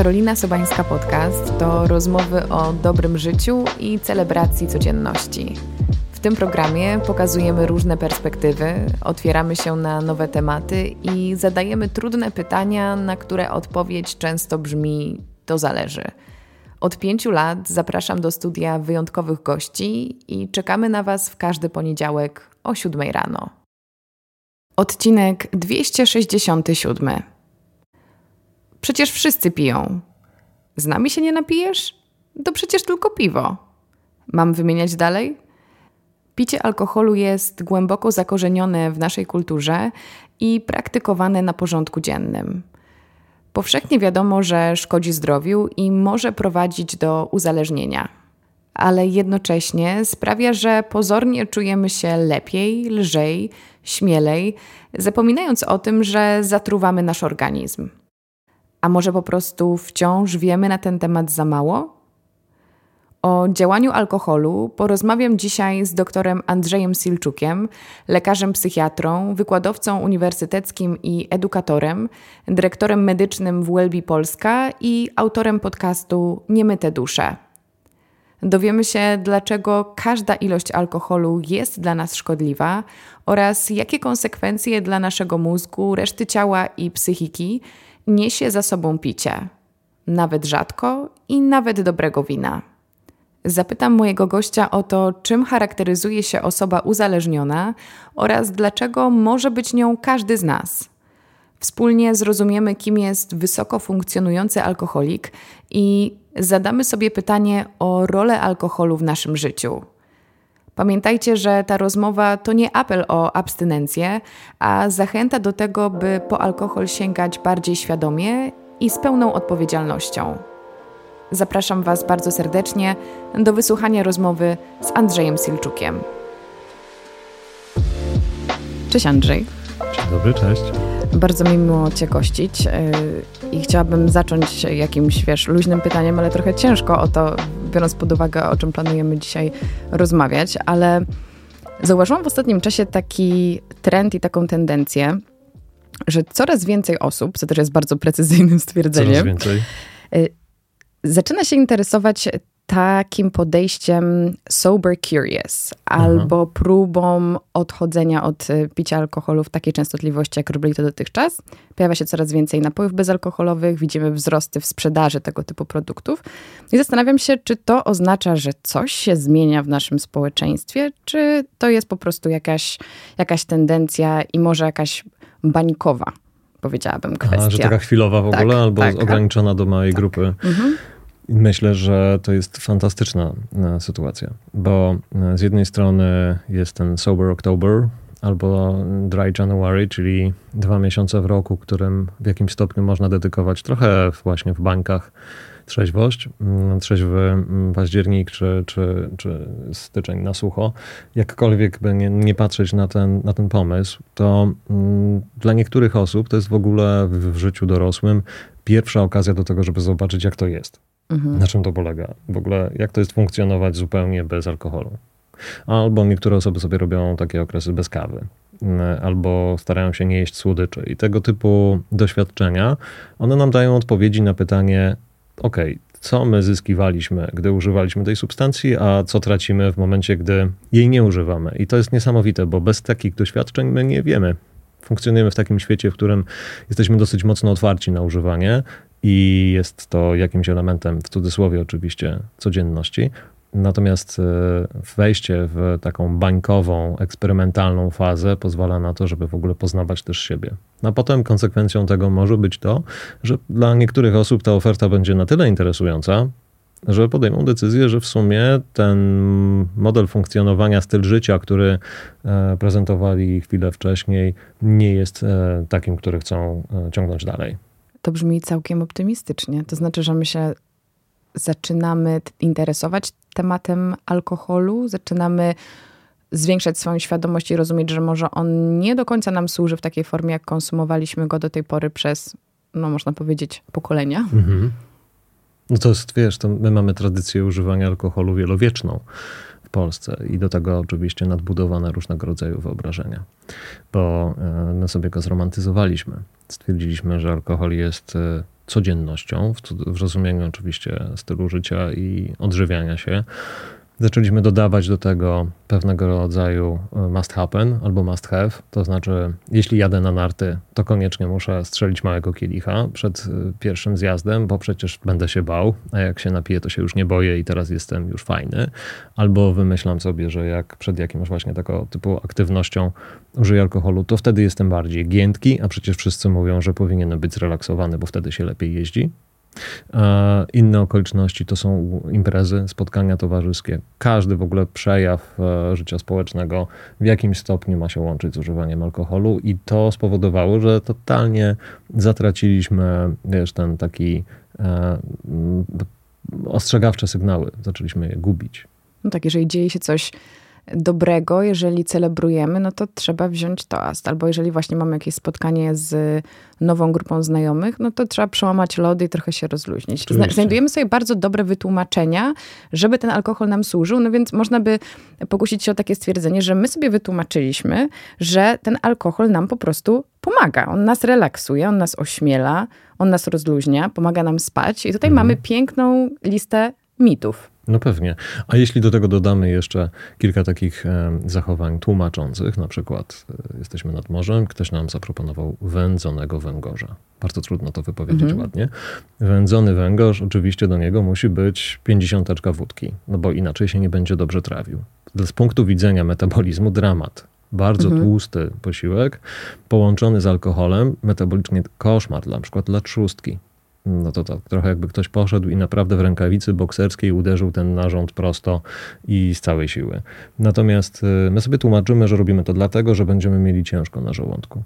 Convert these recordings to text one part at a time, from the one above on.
Karolina Sobańska Podcast to rozmowy o dobrym życiu i celebracji codzienności. W tym programie pokazujemy różne perspektywy, otwieramy się na nowe tematy i zadajemy trudne pytania, na które odpowiedź często brzmi: to zależy. Od pięciu lat zapraszam do studia wyjątkowych gości i czekamy na Was w każdy poniedziałek o 7 rano. Odcinek 267. Przecież wszyscy piją. Z nami się nie napijesz? To przecież tylko piwo. Mam wymieniać dalej? Picie alkoholu jest głęboko zakorzenione w naszej kulturze i praktykowane na porządku dziennym. Powszechnie wiadomo, że szkodzi zdrowiu i może prowadzić do uzależnienia, ale jednocześnie sprawia, że pozornie czujemy się lepiej, lżej, śmielej, zapominając o tym, że zatruwamy nasz organizm. A może po prostu wciąż wiemy na ten temat za mało? O działaniu alkoholu porozmawiam dzisiaj z doktorem Andrzejem Silczukiem, lekarzem psychiatrą, wykładowcą uniwersyteckim i edukatorem, dyrektorem medycznym w Welby Polska i autorem podcastu Niemyte dusze. Dowiemy się, dlaczego każda ilość alkoholu jest dla nas szkodliwa oraz jakie konsekwencje dla naszego mózgu, reszty ciała i psychiki niesie za sobą picie, nawet rzadko i nawet dobrego wina. Zapytam mojego gościa o to, czym charakteryzuje się osoba uzależniona oraz dlaczego może być nią każdy z nas. Wspólnie zrozumiemy, kim jest wysoko funkcjonujący alkoholik i zadamy sobie pytanie o rolę alkoholu w naszym życiu. Pamiętajcie, że ta rozmowa to nie apel o abstynencję, a zachęta do tego, by po alkohol sięgać bardziej świadomie i z pełną odpowiedzialnością. Zapraszam Was bardzo serdecznie do wysłuchania rozmowy z Andrzejem Silczukiem. Cześć Andrzej. Dzień dobry, cześć. Bardzo mi miło Cię gościć yy, i chciałabym zacząć jakimś, wiesz, luźnym pytaniem, ale trochę ciężko o to, biorąc pod uwagę, o czym planujemy dzisiaj rozmawiać, ale zauważyłam w ostatnim czasie taki trend i taką tendencję, że coraz więcej osób, co też jest bardzo precyzyjnym stwierdzeniem, coraz więcej. Yy, zaczyna się interesować takim podejściem sober curious albo próbą odchodzenia od e, picia alkoholu w takiej częstotliwości, jak robili to dotychczas. Pojawia się coraz więcej napojów bezalkoholowych, widzimy wzrosty w sprzedaży tego typu produktów. I zastanawiam się, czy to oznacza, że coś się zmienia w naszym społeczeństwie, czy to jest po prostu jakaś, jakaś tendencja i może jakaś bańkowa powiedziałabym, kwestia. A, że taka chwilowa w tak, ogóle, albo tak, ograniczona do małej tak. grupy. Mhm. Myślę, że to jest fantastyczna e, sytuacja, bo e, z jednej strony jest ten Sober October albo Dry January, czyli dwa miesiące w roku, którym w jakimś stopniu można dedykować trochę właśnie w bańkach trzeźwość, mm, trzeźwy mm, październik czy, czy, czy styczeń na sucho, jakkolwiek by nie, nie patrzeć na ten, na ten pomysł, to mm, dla niektórych osób to jest w ogóle w, w życiu dorosłym pierwsza okazja do tego, żeby zobaczyć, jak to jest. Mhm. Na czym to polega? W ogóle, jak to jest funkcjonować zupełnie bez alkoholu? Albo niektóre osoby sobie robią takie okresy bez kawy, albo starają się nie jeść słodyczy. I tego typu doświadczenia, one nam dają odpowiedzi na pytanie, ok, co my zyskiwaliśmy, gdy używaliśmy tej substancji, a co tracimy w momencie, gdy jej nie używamy. I to jest niesamowite, bo bez takich doświadczeń my nie wiemy. Funkcjonujemy w takim świecie, w którym jesteśmy dosyć mocno otwarci na używanie i jest to jakimś elementem, w cudzysłowie oczywiście, codzienności. Natomiast e, wejście w taką bańkową, eksperymentalną fazę pozwala na to, żeby w ogóle poznawać też siebie. A potem konsekwencją tego może być to, że dla niektórych osób ta oferta będzie na tyle interesująca, że podejmą decyzję, że w sumie ten model funkcjonowania, styl życia, który e, prezentowali chwilę wcześniej, nie jest e, takim, który chcą ciągnąć dalej. To brzmi całkiem optymistycznie. To znaczy, że my się zaczynamy interesować tematem alkoholu, zaczynamy zwiększać swoją świadomość i rozumieć, że może on nie do końca nam służy w takiej formie, jak konsumowaliśmy go do tej pory przez, no można powiedzieć, pokolenia. Mhm. No to jest, wiesz, to my mamy tradycję używania alkoholu wielowieczną Polsce i do tego oczywiście nadbudowane różnego rodzaju wyobrażenia, bo e, my sobie go zromantyzowaliśmy. Stwierdziliśmy, że alkohol jest e, codziennością, w, w rozumieniu oczywiście stylu życia i odżywiania się, zaczęliśmy dodawać do tego pewnego rodzaju e, must happen albo must have. To znaczy, jeśli jadę na narty, to koniecznie muszę strzelić małego kielicha przed e, pierwszym zjazdem, bo przecież będę się bał, a jak się napiję, to się już nie boję i teraz jestem już fajny. Albo wymyślam sobie, że jak przed jakimś właśnie taką typu aktywnością użyję alkoholu, to wtedy jestem bardziej giętki, a przecież wszyscy mówią, że powinienem być zrelaksowany, bo wtedy się lepiej jeździ. Inne okoliczności to są imprezy, spotkania towarzyskie. Każdy w ogóle przejaw e, życia społecznego w jakimś stopniu ma się łączyć z używaniem alkoholu i to spowodowało, że totalnie zatraciliśmy, wiesz, ten taki e, ostrzegawcze sygnały. Zaczęliśmy je gubić. No tak, jeżeli dzieje się coś dobrego, jeżeli celebrujemy, no to trzeba wziąć toast. Albo jeżeli właśnie mamy jakieś spotkanie z nową grupą znajomych, no to trzeba przełamać lody i trochę się rozluźnić. Znajdujemy sobie bardzo dobre wytłumaczenia, żeby ten alkohol nam służył, no więc można by pokusić się o takie stwierdzenie, że my sobie wytłumaczyliśmy, że ten alkohol nam po prostu pomaga. On nas relaksuje, on nas ośmiela, on nas rozluźnia, pomaga nam spać i tutaj mhm. mamy piękną listę mitów. No pewnie. A jeśli do tego dodamy jeszcze kilka takich e, zachowań tłumaczących, na przykład e, jesteśmy nad morzem, ktoś nam zaproponował wędzonego węgorza. Bardzo trudno to wypowiedzieć mhm. ładnie. Wędzony węgorz, oczywiście do niego musi być pięćdziesiąteczka wódki, no bo inaczej się nie będzie dobrze trawił. Z punktu widzenia metabolizmu dramat. Bardzo mhm. tłusty posiłek, połączony z alkoholem, metabolicznie koszmar, na przykład dla trzustki no to tak, trochę jakby ktoś poszedł i naprawdę w rękawicy bokserskiej uderzył ten narząd prosto i z całej siły. Natomiast y, my sobie tłumaczymy, że robimy to dlatego, że będziemy mieli ciężko na żołądku.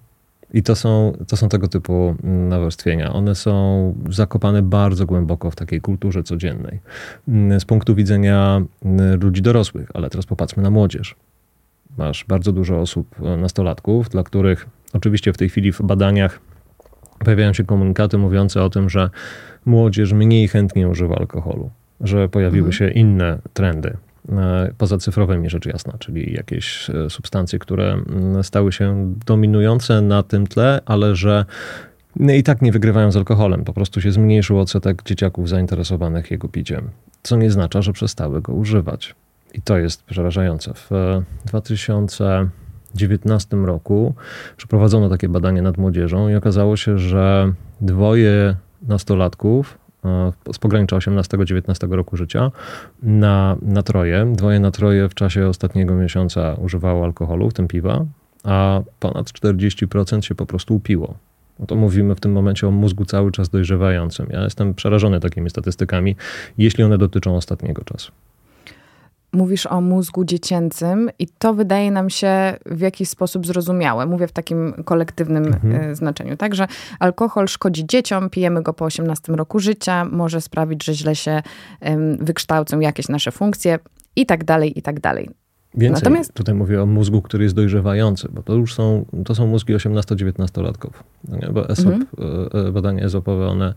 I to są, to są tego typu mm, nawarstwienia. One są zakopane bardzo głęboko w takiej kulturze codziennej. Mm, z punktu widzenia mm, ludzi dorosłych, ale teraz popatrzmy na młodzież. Masz bardzo dużo osób, e, nastolatków, dla których oczywiście w tej chwili w badaniach pojawiają się komunikaty mówiące o tym, że młodzież mniej chętnie używa alkoholu, że pojawiły mhm. się inne trendy. E, poza cyfrowymi rzecz jasna, czyli jakieś e, substancje, które mm, stały się dominujące na tym tle, ale że i tak nie wygrywają z alkoholem. Po prostu się zmniejszył odsetek dzieciaków zainteresowanych jego piciem, co nie znaczy, że przestały go używać. I to jest przerażające. W 2000 2019 roku przeprowadzono takie badanie nad młodzieżą i okazało się, że dwoje nastolatków e, z pogranicza 18-19 roku życia na, na troje, dwoje na troje w czasie ostatniego miesiąca używało alkoholu, w tym piwa, a ponad 40% się po prostu upiło. No to mówimy w tym momencie o mózgu cały czas dojrzewającym. Ja jestem przerażony takimi statystykami, jeśli one dotyczą ostatniego czasu mówisz o mózgu dziecięcym i to wydaje nam się w jakiś sposób zrozumiałe. Mówię w takim kolektywnym mhm. E, znaczeniu, tak? Że alkohol szkodzi dzieciom, pijemy go po 18 roku życia, może sprawić, że źle się wykształcą jakieś nasze funkcje i tak dalej, i tak dalej. Więcej, Natomiast... tutaj mówię o mózgu, który jest dojrzewający, bo to już są, to są mózgi 18-19-latków. No bo ESOP, mhm. E, e, badania ESOPowe, one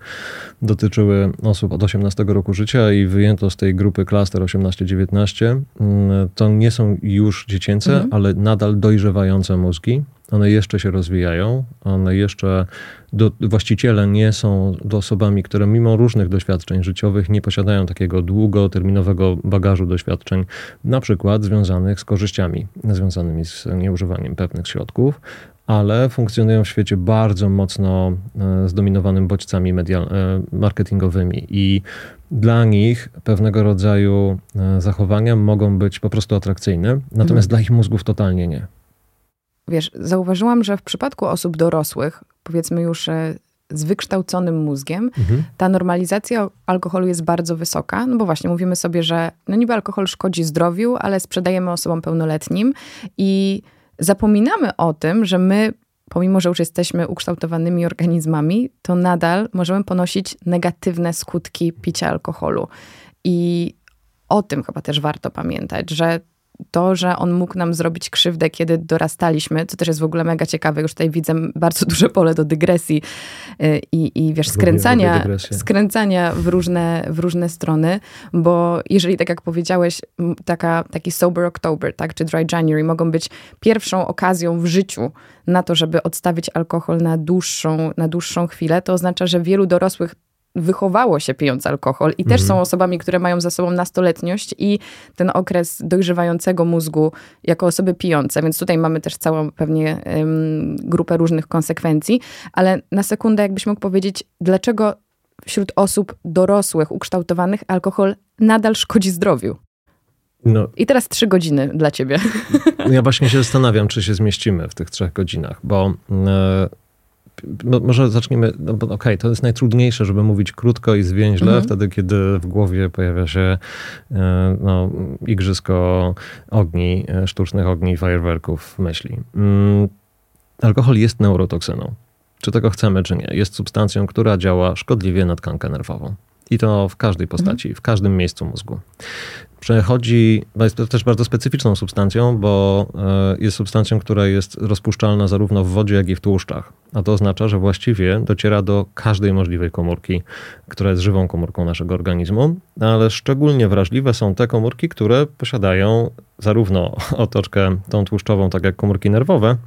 dotyczyły osób od 18 roku życia i wyjęto z tej grupy klaster 18-19. Mm, to nie są już dziecięce, mhm. ale nadal dojrzewające mózgi. One jeszcze się rozwijają, one jeszcze, do, właściciele nie są osobami, które mimo różnych doświadczeń życiowych nie posiadają takiego długoterminowego bagażu doświadczeń, na przykład związanych z korzyściami, związanymi z nieużywaniem pewnych środków, ale funkcjonują w świecie bardzo mocno e, zdominowanym bodźcami medial, e, marketingowymi. I dla nich pewnego rodzaju e, zachowania mogą być po prostu atrakcyjne, natomiast mhm. dla ich mózgów totalnie nie wiesz, zauważyłam, że w przypadku osób dorosłych, powiedzmy już e, z wykształconym mózgiem, mhm. ta normalizacja alkoholu jest bardzo wysoka, no bo właśnie mówimy sobie, że no niby alkohol szkodzi zdrowiu, ale sprzedajemy osobom pełnoletnim i zapominamy o tym, że my pomimo, że już jesteśmy ukształtowanymi organizmami, to nadal możemy ponosić negatywne skutki picia alkoholu. I o tym chyba też warto pamiętać, że to, że on mógł nam zrobić krzywdę, kiedy dorastaliśmy, co też jest w ogóle mega ciekawe. Już tutaj widzę bardzo duże pole do dygresji y, i, i wiesz, skręcania, skręcania w, różne, w różne strony, bo jeżeli, tak jak powiedziałeś, taka, taki sober October, tak, czy dry January mogą być pierwszą okazją w życiu na to, żeby odstawić alkohol na dłuższą, na dłuższą chwilę, to oznacza, że wielu dorosłych wychowało się pijąc alkohol i też mhm. są osobami, które mają za sobą nastoletniość i ten okres dojrzewającego mózgu jako osoby pijące, więc tutaj mamy też całą pewnie grupę różnych konsekwencji, ale na sekundę jakbyś mógł powiedzieć, dlaczego wśród osób dorosłych, ukształtowanych alkohol nadal szkodzi zdrowiu? No, I teraz trzy godziny dla ciebie. Ja właśnie się zastanawiam, czy się zmieścimy w tych trzech godzinach, bo e, może zaczniemy, no bo okej, okay, to jest najtrudniejsze, żeby mówić krótko i zwięźle, mhm. wtedy kiedy w głowie pojawia się e, no, igrzysko ogni, e, sztucznych ogni, fajerwerków myśli. Mm, alkohol jest neurotoksyną. Czy tego chcemy, czy nie. Jest substancją, która działa szkodliwie na tkankę nerwową. I to w każdej postaci, mhm. w każdym miejscu mózgu przechodzi, jest też bardzo specyficzną substancją, bo e, jest substancją, która jest rozpuszczalna zarówno w wodzie, jak i w tłuszczach. A to oznacza, że właściwie dociera do każdej możliwej komórki, która jest żywą komórką naszego organizmu, ale szczególnie wrażliwe są te komórki, które posiadają zarówno otoczkę tą tłuszczową, tak jak komórki nerwowe,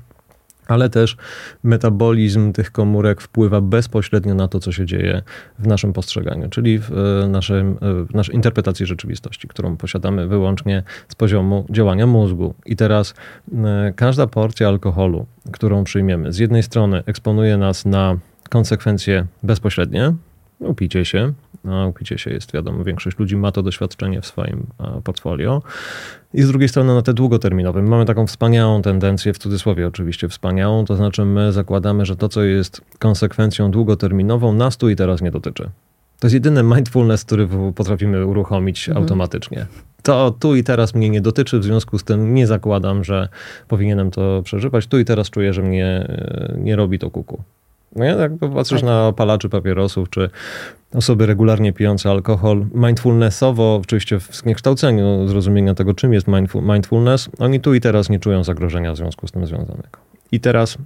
ale też metabolizm tych komórek wpływa bezpośrednio na to, co się dzieje w naszym postrzeganiu, czyli w, e, naszym, e, w naszej interpretacji rzeczywistości, którą posiadamy wyłącznie z poziomu działania mózgu. I teraz e, każda porcja alkoholu, którą przyjmiemy, z jednej strony eksponuje nas na konsekwencje bezpośrednie, upicie się, no, upicie się jest wiadomo, większość ludzi ma to doświadczenie w swoim portfolio. I z drugiej strony na te długoterminowe. Mamy taką wspaniałą tendencję, w cudzysłowie oczywiście wspaniałą, to znaczy my zakładamy, że to, co jest konsekwencją długoterminową, nas tu i teraz nie dotyczy. To jest jedyny mindfulness, który potrafimy uruchomić mhm. automatycznie. To tu i teraz mnie nie dotyczy, w związku z tym nie zakładam, że powinienem to przeżywać. Tu i teraz czuję, że mnie e, nie robi to kuku. No ja jak popatrzysz tak. na palaczy papierosów, czy osoby regularnie pijące alkohol, mindfulnessowo, oczywiście w zniekształceniu zrozumienia tego, czym jest mindfulness, oni tu i teraz nie czują zagrożenia w związku z tym związanego. I teraz,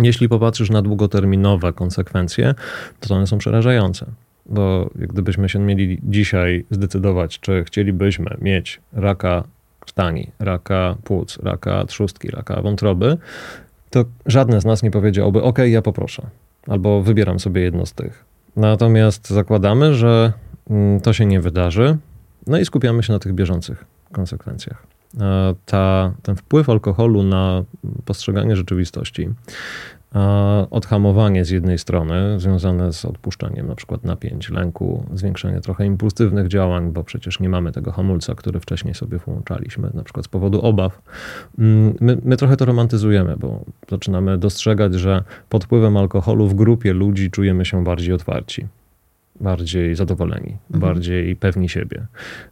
jeśli popatrzysz na długoterminowe konsekwencje, to one są przerażające. Bo gdybyśmy się mieli dzisiaj zdecydować, czy chcielibyśmy mieć raka krtani, raka płuc, raka trzustki, raka wątroby, to żadne z nas nie powiedziałoby, OK, ja poproszę, albo wybieram sobie jedno z tych. Natomiast zakładamy, że mm, to się nie wydarzy, no i skupiamy się na tych bieżących konsekwencjach. Ta, ten wpływ alkoholu na postrzeganie rzeczywistości odhamowanie z jednej strony związane z odpuszczeniem na przykład napięć, lęku, zwiększenie trochę impulsywnych działań, bo przecież nie mamy tego hamulca, który wcześniej sobie włączaliśmy, na przykład z powodu obaw. Mm, my, my trochę to romantyzujemy, bo zaczynamy dostrzegać, że pod wpływem alkoholu w grupie ludzi czujemy się bardziej otwarci bardziej zadowoleni, mhm. bardziej pewni siebie.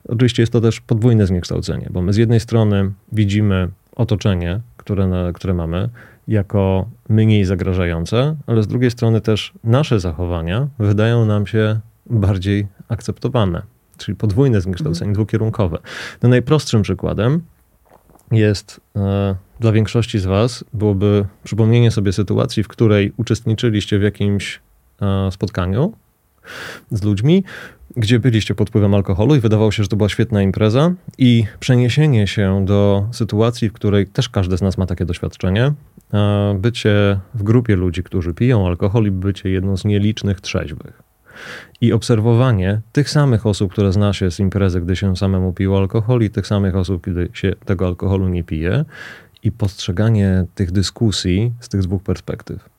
Oczywiście jest to też podwójne zniekształcenie, bo my z jednej strony widzimy otoczenie, które, na, które mamy, jako mniej zagrażające, ale z drugiej strony też nasze zachowania wydają nam się bardziej akceptowane, czyli podwójne zniekształcenie, mhm. dwukierunkowe. No najprostszym przykładem jest e, dla większości z Was byłoby przypomnienie sobie sytuacji, w której uczestniczyliście w jakimś e, spotkaniu z ludźmi, gdzie byliście pod wpływem alkoholu i wydawało się, że to była świetna impreza i przeniesienie się do sytuacji, w której też każdy z nas ma takie doświadczenie, bycie w grupie ludzi, którzy piją alkohol i bycie jedną z nielicznych trzeźwych. I obserwowanie tych samych osób, które zna się z imprezy, gdy się samemu piło alkohol, i tych samych osób, kiedy się tego alkoholu nie pije, i postrzeganie tych dyskusji z tych dwóch perspektyw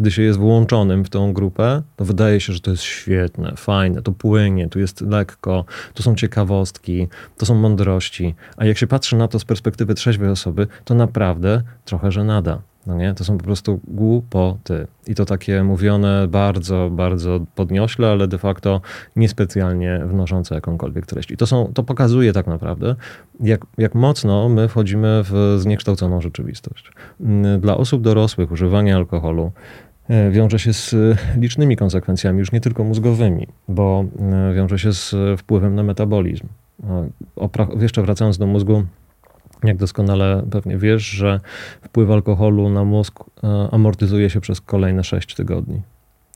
gdy się jest włączonym w tą grupę, to wydaje się, że to jest świetne, fajne, to płynie, tu jest lekko, to są ciekawostki, to są mądrości. A jak się patrzy na to z perspektywy trzeźwej osoby, to naprawdę trochę żenada. No nie? To są po prostu głupoty. I to takie mówione bardzo, bardzo podniośle, ale de facto niespecjalnie wnoszące jakąkolwiek treść. I to, są, to pokazuje tak naprawdę, jak, jak mocno my wchodzimy w zniekształconą rzeczywistość. Dla osób dorosłych używanie alkoholu wiąże się z e, licznymi konsekwencjami, już nie tylko mózgowymi, bo e, wiąże się z wpływem na metabolizm. Jeszcze wracając do mózgu, jak doskonale pewnie wiesz, że wpływ alkoholu na mózg e, amortyzuje się przez kolejne 6 tygodni.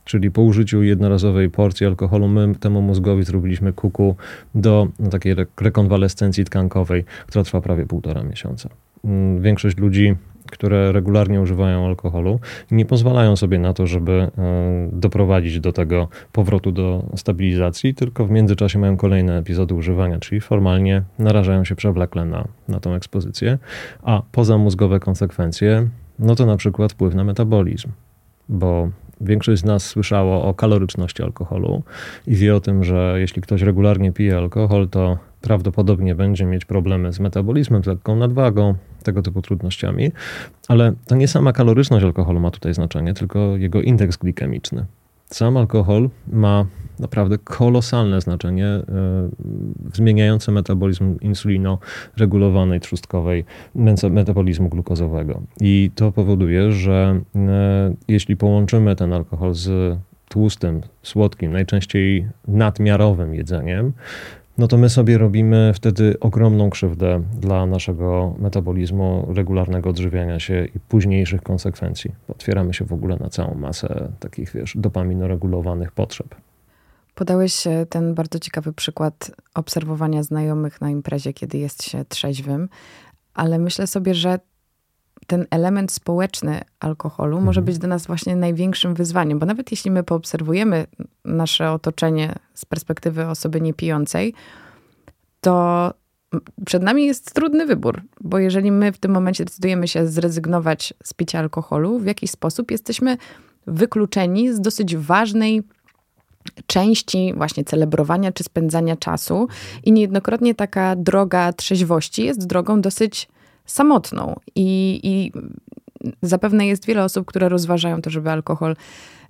Czyli po użyciu jednorazowej porcji alkoholu my temu mózgowi zrobiliśmy kuku do no, takiej rekonwalescencji tkankowej, która trwa prawie półtora miesiąca. Mm, większość ludzi które regularnie używają alkoholu nie pozwalają sobie na to, żeby e, doprowadzić do tego powrotu do stabilizacji, tylko w międzyczasie mają kolejne epizody używania, czyli formalnie narażają się przewlekle na, na tą ekspozycję, a pozamózgowe konsekwencje, no to na przykład wpływ na metabolizm, bo Większość z nas słyszało o kaloryczności alkoholu i wie o tym, że jeśli ktoś regularnie pije alkohol, to prawdopodobnie będzie mieć problemy z metabolizmem, z lekką nadwagą, tego typu trudnościami. Ale to nie sama kaloryczność alkoholu ma tutaj znaczenie, tylko jego indeks glikemiczny. Sam alkohol ma naprawdę kolosalne znaczenie e, zmieniające metabolizm insulino-regulowanej trzustkowej, metabolizmu glukozowego. I to powoduje, że e, jeśli połączymy ten alkohol z tłustym, słodkim, najczęściej nadmiarowym jedzeniem, no to my sobie robimy wtedy ogromną krzywdę dla naszego metabolizmu, regularnego odżywiania się i późniejszych konsekwencji. Otwieramy się w ogóle na całą masę takich, wiesz, dopaminoregulowanych potrzeb. Podałeś e, ten bardzo ciekawy przykład obserwowania znajomych na imprezie, kiedy jest się trzeźwym, ale myślę sobie, że ten element społeczny alkoholu mhm. może być dla nas właśnie największym wyzwaniem, bo nawet jeśli my poobserwujemy nasze otoczenie z perspektywy osoby niepijącej, to przed nami jest trudny wybór, bo jeżeli my w tym momencie decydujemy się zrezygnować z picia alkoholu, w jakiś sposób jesteśmy wykluczeni z dosyć ważnej części właśnie celebrowania czy spędzania czasu. I niejednokrotnie taka droga trzeźwości jest drogą dosyć samotną. I, i zapewne jest wiele osób, które rozważają to, żeby alkohol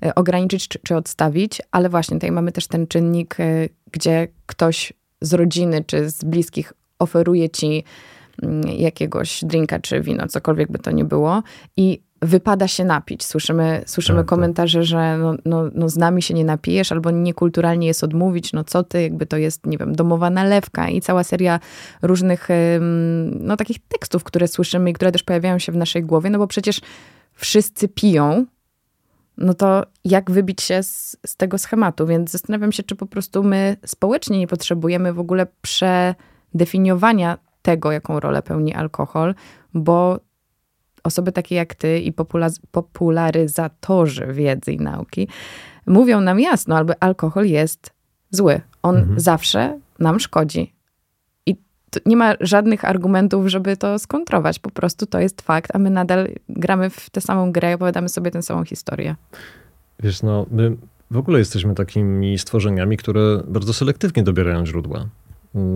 e, ograniczyć czy, czy odstawić, ale właśnie tutaj mamy też ten czynnik, e, gdzie ktoś z rodziny czy z bliskich oferuje ci mm, jakiegoś drinka czy wino, cokolwiek by to nie było. I wypada się napić. Słyszymy, słyszymy tak, tak. komentarze, tak. że no, no, no z nami się nie napijesz, albo niekulturalnie jest odmówić, no co ty, jakby to jest, nie wiem, domowa nalewka i cała seria różnych no takich tekstów, które słyszymy i które też pojawiają się w naszej głowie, no bo przecież wszyscy piją, no to jak wybić się z, z tego schematu? Więc zastanawiam się, czy po prostu my społecznie nie potrzebujemy w ogóle przedefiniowania tego, jaką rolę pełni alkohol, bo osoby takie jak ty i popularyzatorzy wiedzy i nauki mówią nam jasno, albo alkohol jest zły. On mhm. zawsze nam szkodzi. I nie ma żadnych argumentów, żeby to skontrować. Po prostu to jest fakt, a my nadal gramy w tę samą grę i opowiadamy sobie tę samą historię. Wiesz, no, my w ogóle jesteśmy takimi stworzeniami, które bardzo selektywnie dobierają źródła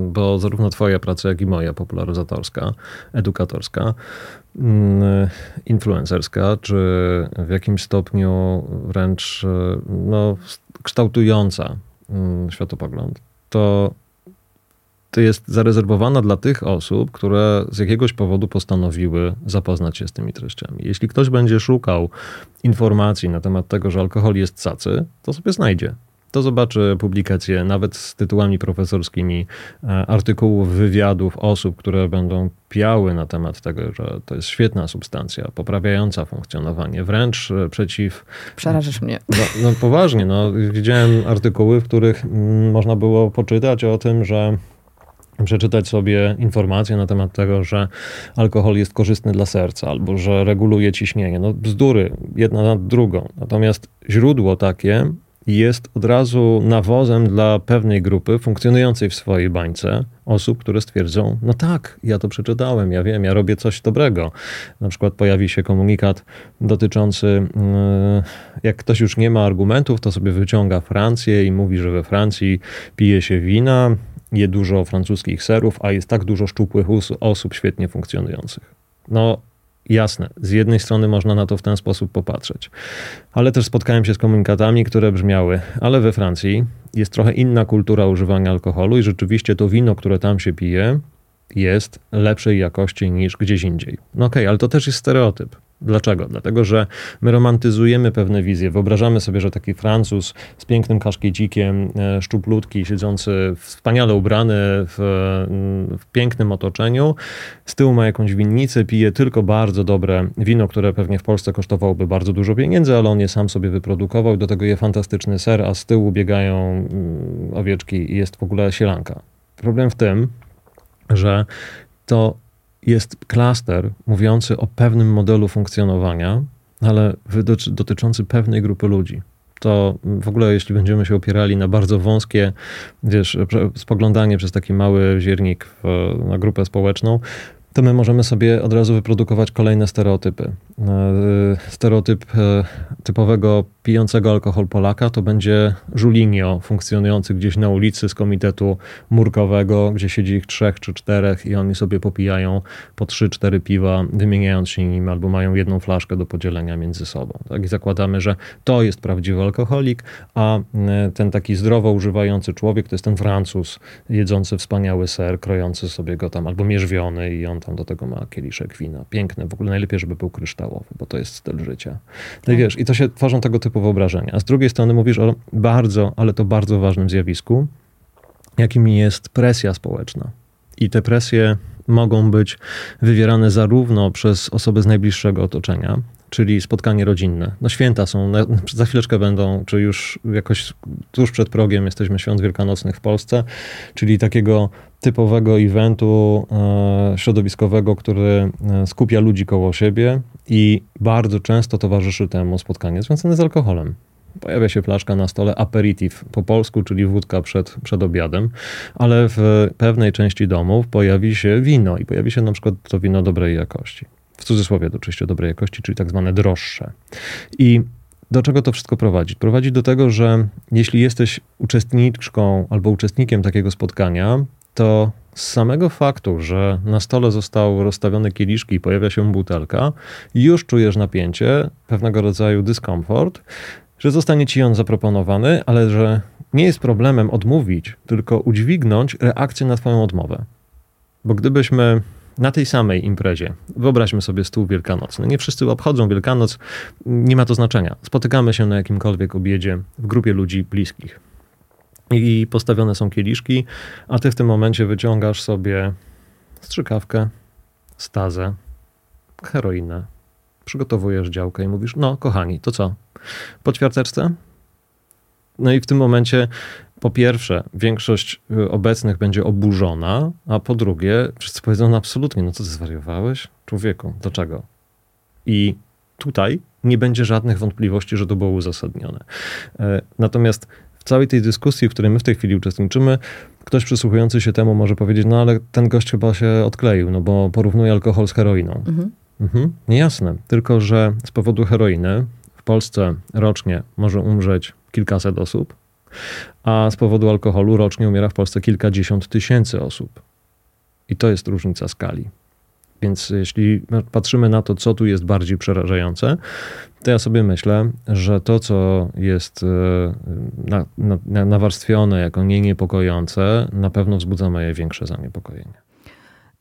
bo zarówno Twoja praca, jak i moja popularyzatorska, edukatorska, mm, influencerska, czy w jakimś stopniu wręcz no, kształtująca mm, światopogląd, to to jest zarezerwowana dla tych osób, które z jakiegoś powodu postanowiły zapoznać się z tymi treściami. Jeśli ktoś będzie szukał informacji na temat tego, że alkohol jest cacy, to sobie znajdzie to zobaczy publikacje nawet z tytułami profesorskimi, e, artykułów, wywiadów osób, które będą piały na temat tego, że to jest świetna substancja, poprawiająca funkcjonowanie, wręcz e, przeciw... Przerażasz mnie. No, no poważnie, no, widziałem artykuły, w których mm, można było poczytać o tym, że przeczytać sobie informacje na temat tego, że alkohol jest korzystny dla serca albo że reguluje ciśnienie. No bzdury, jedna nad drugą. Natomiast źródło takie jest od razu nawozem dla pewnej grupy funkcjonującej w swojej bańce osób, które stwierdzą, no tak, ja to przeczytałem, ja wiem, ja robię coś dobrego. Na przykład pojawi się komunikat dotyczący, mm, jak ktoś już nie ma argumentów, to sobie wyciąga Francję i mówi, że we Francji pije się wina, je dużo francuskich serów, a jest tak dużo szczupłych osób świetnie funkcjonujących. No, Jasne, z jednej strony można na to w ten sposób popatrzeć, ale też spotkałem się z komunikatami, które brzmiały, ale we Francji jest trochę inna kultura używania alkoholu i rzeczywiście to wino, które tam się pije, jest lepszej jakości niż gdzieś indziej. No okej, okay, ale to też jest stereotyp. Dlaczego? Dlatego, że my romantyzujemy pewne wizje. Wyobrażamy sobie, że taki Francuz z pięknym kaszkiecikiem, e, szczuplutki, siedzący wspaniale ubrany w, w, pięknym otoczeniu, z tyłu ma jakąś winnicę, pije tylko bardzo dobre wino, które pewnie w Polsce kosztowałoby bardzo dużo pieniędzy, ale on je sam sobie wyprodukował. Do tego je fantastyczny ser, a z tyłu biegają mm, owieczki i jest w ogóle sielanka. Problem w tym, że to jest klaster mówiący o pewnym modelu funkcjonowania, ale dotyczący pewnej grupy ludzi. To w ogóle, jeśli będziemy się opierali na bardzo wąskie, wiesz, spoglądanie przez taki mały ziernik w, na grupę społeczną, to my możemy sobie od razu wyprodukować kolejne stereotypy. E, stereotyp e, typowego pijącego alkohol Polaka to będzie żulinio funkcjonujący gdzieś na ulicy z komitetu murkowego, gdzie siedzi ich trzech czy czterech i oni sobie popijają po trzy, cztery piwa, wymieniając się nim, albo mają jedną flaszkę do podzielenia między sobą. Tak? I zakładamy, że to jest prawdziwy alkoholik, a e, ten taki zdrowo używający człowiek to jest ten Francuz jedzący wspaniały ser, krojący sobie go tam, albo mierzwiony i on tam do tego ma kieliszek wina. Piękne, w ogóle najlepiej, żeby był bo to jest styl życia. No tak. i wiesz, i to się tworzą tego typu wyobrażenia. A z drugiej strony mówisz o bardzo, ale to bardzo ważnym zjawisku, jakim jest presja społeczna. I te presje mogą być wywierane zarówno przez osoby z najbliższego otoczenia, czyli spotkanie rodzinne. No święta są, za chwileczkę będą, czy już jakoś tuż przed progiem jesteśmy świąt wielkanocnych w Polsce, czyli takiego typowego eventu e, środowiskowego, który e, skupia ludzi koło siebie i bardzo często towarzyszy temu spotkanie związane z alkoholem. Pojawia się flaszka na stole, aperitif po polsku, czyli wódka przed, przed obiadem, ale w pewnej części domów pojawi się wino i pojawi się na przykład to wino dobrej jakości w cudzysłowie oczywiście dobrej jakości, czyli tak zwane droższe. I do czego to wszystko prowadzi? Prowadzi do tego, że jeśli jesteś uczestniczką albo uczestnikiem takiego spotkania, to z samego faktu, że na stole zostały rozstawione kieliszki i pojawia się butelka, już czujesz napięcie, pewnego rodzaju dyskomfort, że zostanie ci on zaproponowany, ale że nie jest problemem odmówić, tylko udźwignąć reakcję na twoją odmowę. Bo gdybyśmy na tej samej imprezie. Wyobraźmy sobie stół wielkanocny. Nie wszyscy obchodzą Wielkanoc, nie ma to znaczenia. Spotykamy się na jakimkolwiek obiedzie w grupie ludzi bliskich. I postawione są kieliszki, a ty w tym momencie wyciągasz sobie strzykawkę, stazę, heroinę, przygotowujesz działkę i mówisz: No, kochani, to co? Po ćwiarteczce? No i w tym momencie po pierwsze, większość y, obecnych będzie oburzona, a po drugie, wszyscy powiedzą, no absolutnie, no co ty zwariowałeś? Człowieku, dlaczego? I tutaj nie będzie żadnych wątpliwości, że to było uzasadnione. E, natomiast w całej tej dyskusji, w której my w tej chwili uczestniczymy, ktoś przysłuchujący się temu może powiedzieć, no ale ten gość chyba się odkleił, no bo porównuje alkohol z heroiną. Mhm. Mhm. Niejasne, tylko że z powodu heroiny w Polsce rocznie może umrzeć kilkaset osób, a z powodu alkoholu rocznie umiera w Polsce kilkadziesiąt tysięcy osób. I to jest różnica skali. Więc jeśli patrzymy na to, co tu jest bardziej przerażające, to ja sobie myślę, że to, co jest e, na, na, nawarstwione jako nie niepokojące, na pewno wzbudza moje większe zaniepokojenie.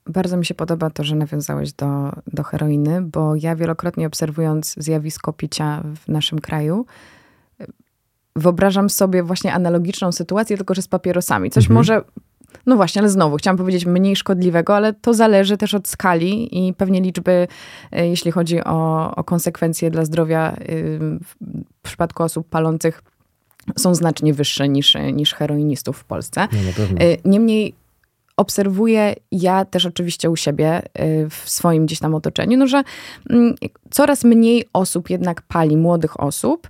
Bardzo mi się podoba to, że nawiązałeś do, do heroiny, bo ja wielokrotnie obserwując zjawisko picia w naszym kraju, wyobrażam sobie właśnie analogiczną sytuację, tylko że z papierosami. Coś mhm. może no właśnie, ale znowu, chciałam powiedzieć mniej szkodliwego, ale to zależy też od skali i pewnie liczby, e, jeśli chodzi o, o konsekwencje dla zdrowia e, w przypadku osób palących, są znacznie wyższe niż, niż heroinistów w Polsce. No, Niemniej obserwuję ja też oczywiście u siebie w swoim gdzieś tam otoczeniu, no, że mm, coraz mniej osób jednak pali, młodych osób,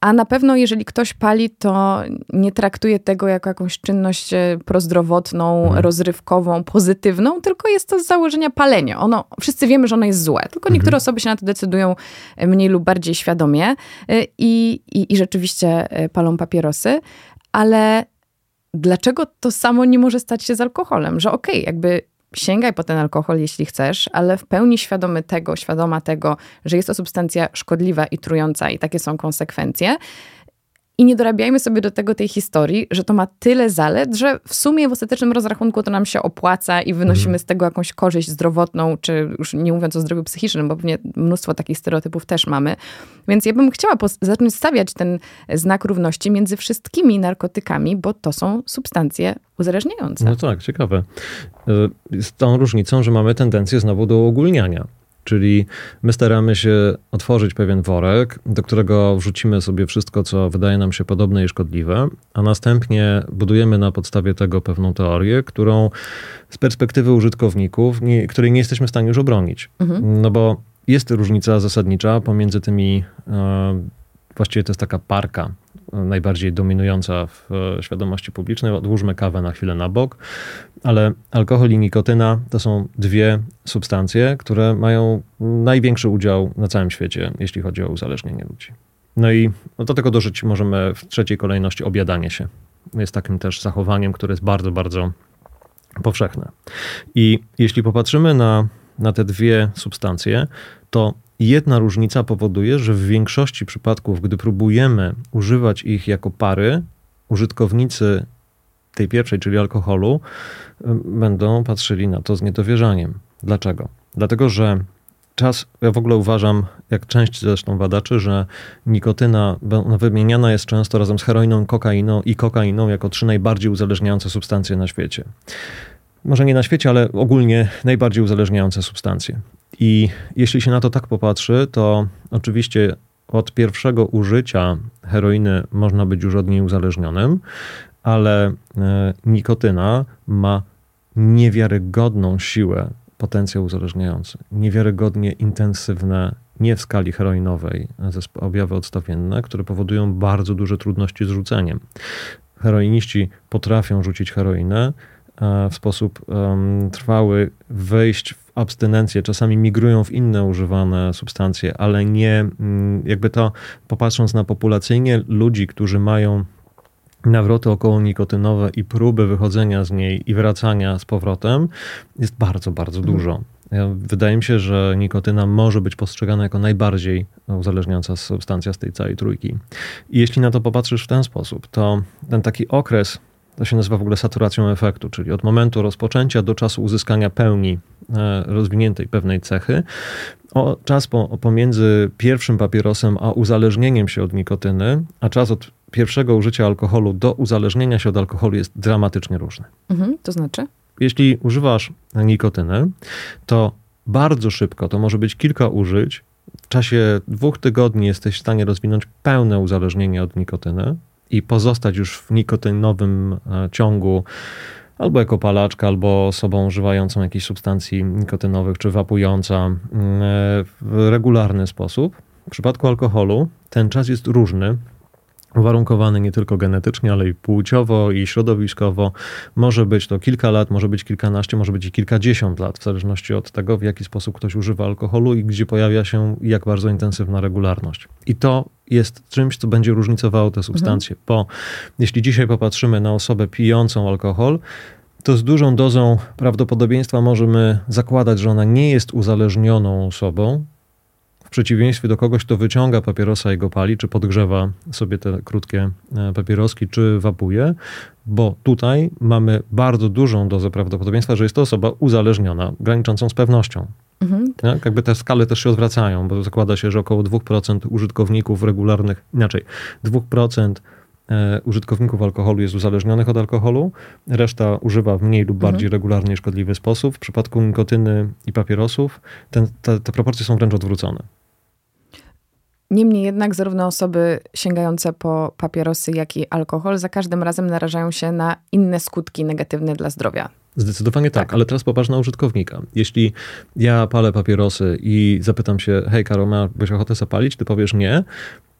a na pewno, jeżeli ktoś pali, to nie traktuje tego jako jakąś czynność e, prozdrowotną, mhm. rozrywkową, pozytywną, tylko jest to z założenia palenie. Ono, wszyscy wiemy, że ono jest złe, tylko mhm. niektóre osoby się na to decydują e, mniej lub bardziej świadomie e, i, i, i rzeczywiście palą papierosy, ale dlaczego to samo nie może stać się z alkoholem? Że okej, okay, jakby sięgaj po ten alkohol, jeśli chcesz, ale w pełni świadomy tego, świadoma tego, że jest to substancja szkodliwa i trująca i takie są konsekwencje. I nie dorabiajmy sobie do tego tej historii, że to ma tyle zalet, że w sumie w ostatecznym rozrachunku to nam się opłaca i wynosimy mhm. z tego jakąś korzyść zdrowotną, czy już nie mówiąc o zdrowiu psychicznym, bo pewnie mnóstwo takich stereotypów też mamy. Więc ja bym chciała zacząć stawiać ten znak równości między wszystkimi narkotykami, bo to są substancje uzależniające. No tak, ciekawe. E, z tą różnicą, że mamy tendencję znowu do ogólniania. Czyli my staramy się otworzyć pewien worek, do którego wrzucimy sobie wszystko, co wydaje nam się podobne i szkodliwe, a następnie budujemy na podstawie tego pewną teorię, którą z perspektywy użytkowników, nie, której nie jesteśmy w stanie już obronić. Mhm. No bo jest różnica zasadnicza pomiędzy tymi, e, właściwie to jest taka parka najbardziej dominująca w e, świadomości publicznej. Odłóżmy kawę na chwilę na bok, ale alkohol i nikotyna to są dwie substancje, które mają największy udział na całym świecie, jeśli chodzi o uzależnienie ludzi. No i do tego dożyć możemy w trzeciej kolejności obiadanie się. Jest takim też zachowaniem, które jest bardzo, bardzo powszechne. I jeśli popatrzymy na, na te dwie substancje, to Jedna różnica powoduje, że w większości przypadków, gdy próbujemy używać ich jako pary, użytkownicy tej pierwszej, czyli alkoholu, będą patrzyli na to z niedowierzaniem. Dlaczego? Dlatego, że czas, ja w ogóle uważam, jak część zresztą badaczy, że nikotyna wymieniana jest często razem z heroiną, kokainą i kokainą jako trzy najbardziej uzależniające substancje na świecie. Może nie na świecie, ale ogólnie najbardziej uzależniające substancje. I jeśli się na to tak popatrzy, to oczywiście od pierwszego użycia heroiny można być już od niej uzależnionym, ale e, nikotyna ma niewiarygodną siłę, potencjał uzależniający, niewiarygodnie intensywne, nie w skali heroinowej, objawy odstawienne, które powodują bardzo duże trudności z rzuceniem. Heroiniści potrafią rzucić heroinę, w sposób um, trwały wejść w abstynencję, czasami migrują w inne używane substancje, ale nie, mm, jakby to popatrząc na populacyjnie ludzi, którzy mają nawroty około nikotynowe i próby wychodzenia z niej i wracania z powrotem jest bardzo, bardzo mhm. dużo. Wydaje mi się, że nikotyna może być postrzegana jako najbardziej uzależniająca substancja z tej całej trójki. I jeśli na to popatrzysz w ten sposób, to ten taki okres to się nazywa w ogóle saturacją efektu, czyli od momentu rozpoczęcia do czasu uzyskania pełni e, rozwiniętej pewnej cechy. O, czas po, pomiędzy pierwszym papierosem a uzależnieniem się od nikotyny, a czas od pierwszego użycia alkoholu do uzależnienia się od alkoholu jest dramatycznie różny. Mhm, to znaczy? Jeśli używasz nikotyny, to bardzo szybko, to może być kilka użyć, w czasie dwóch tygodni jesteś w stanie rozwinąć pełne uzależnienie od nikotyny i pozostać już w nikotynowym e, ciągu albo jako palaczka, albo osobą używającą jakichś substancji nikotynowych, czy wapująca mm, e, w regularny sposób. W przypadku alkoholu ten czas jest różny uwarunkowany nie tylko genetycznie, ale i płciowo i środowiskowo. Może być to kilka lat, może być kilkanaście, może być i kilkadziesiąt lat, w zależności od tego, w jaki sposób ktoś używa alkoholu i gdzie pojawia się jak bardzo intensywna regularność. I to jest czymś, co będzie różnicowało te substancje, mhm. bo jeśli dzisiaj popatrzymy na osobę pijącą alkohol, to z dużą dozą prawdopodobieństwa możemy zakładać, że ona nie jest uzależnioną osobą, w przeciwieństwie do kogoś, kto wyciąga papierosa i go pali, czy podgrzewa sobie te krótkie e, papieroski, czy wapuje, bo tutaj mamy bardzo dużą dozę prawdopodobieństwa, że jest to osoba uzależniona, graniczącą z pewnością. Mhm. Jakby te skale też się odwracają, bo zakłada się, że około 2% użytkowników regularnych, inaczej, 2% e, użytkowników alkoholu jest uzależnionych od alkoholu, reszta używa w mniej lub mhm. bardziej mhm. regularnie szkodliwy sposób. W przypadku nikotyny i papierosów ten, te, te proporcje są wręcz odwrócone. Niemniej jednak zarówno osoby sięgające po papierosy, jak i alkohol za każdym razem narażają się na inne skutki negatywne dla zdrowia. Zdecydowanie tak, tak, ale teraz popatrz na użytkownika. Jeśli ja palę papierosy i zapytam się, hej Karol, byś ochotę zapalić? Ty powiesz nie,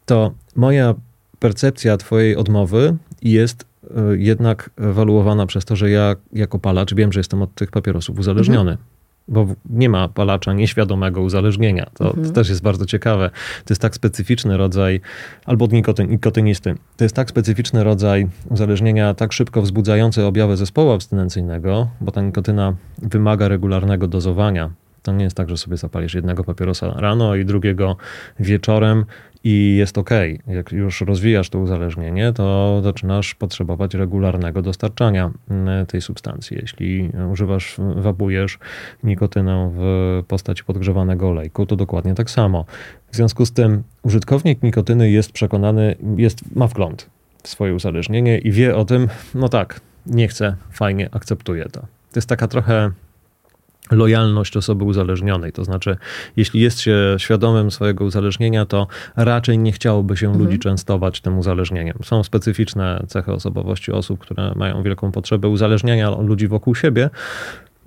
to moja percepcja twojej odmowy jest e, jednak ewaluowana przez to, że ja jako palacz wiem, że jestem od tych papierosów uzależniony. Mhm bo nie ma palacza nieświadomego uzależnienia. To, mhm. to, też jest bardzo ciekawe. To jest tak specyficzny rodzaj, albo od nikotyn, nikotynisty, to jest tak specyficzny rodzaj uzależnienia, tak szybko wzbudzający objawy zespołu abstynencyjnego, bo ta nikotyna wymaga regularnego dozowania. To nie jest tak, że sobie zapalisz jednego papierosa rano i drugiego wieczorem i jest ok. Jak już rozwijasz to uzależnienie, to zaczynasz potrzebować regularnego dostarczania mm, tej substancji. Jeśli używasz, wabujesz nikotynę w postaci podgrzewanego olejku, to dokładnie tak samo. W związku z tym użytkownik nikotyny jest przekonany, jest, ma wgląd w swoje uzależnienie i wie o tym, no tak, nie chcę, fajnie, akceptuję to. To jest taka trochę lojalność osoby uzależnionej. To znaczy, jeśli jest się świadomym swojego uzależnienia, to raczej nie chciałoby się mhm. ludzi częstować tym uzależnieniem. Są specyficzne cechy osobowości osób, które mają wielką potrzebę uzależniania ludzi wokół siebie,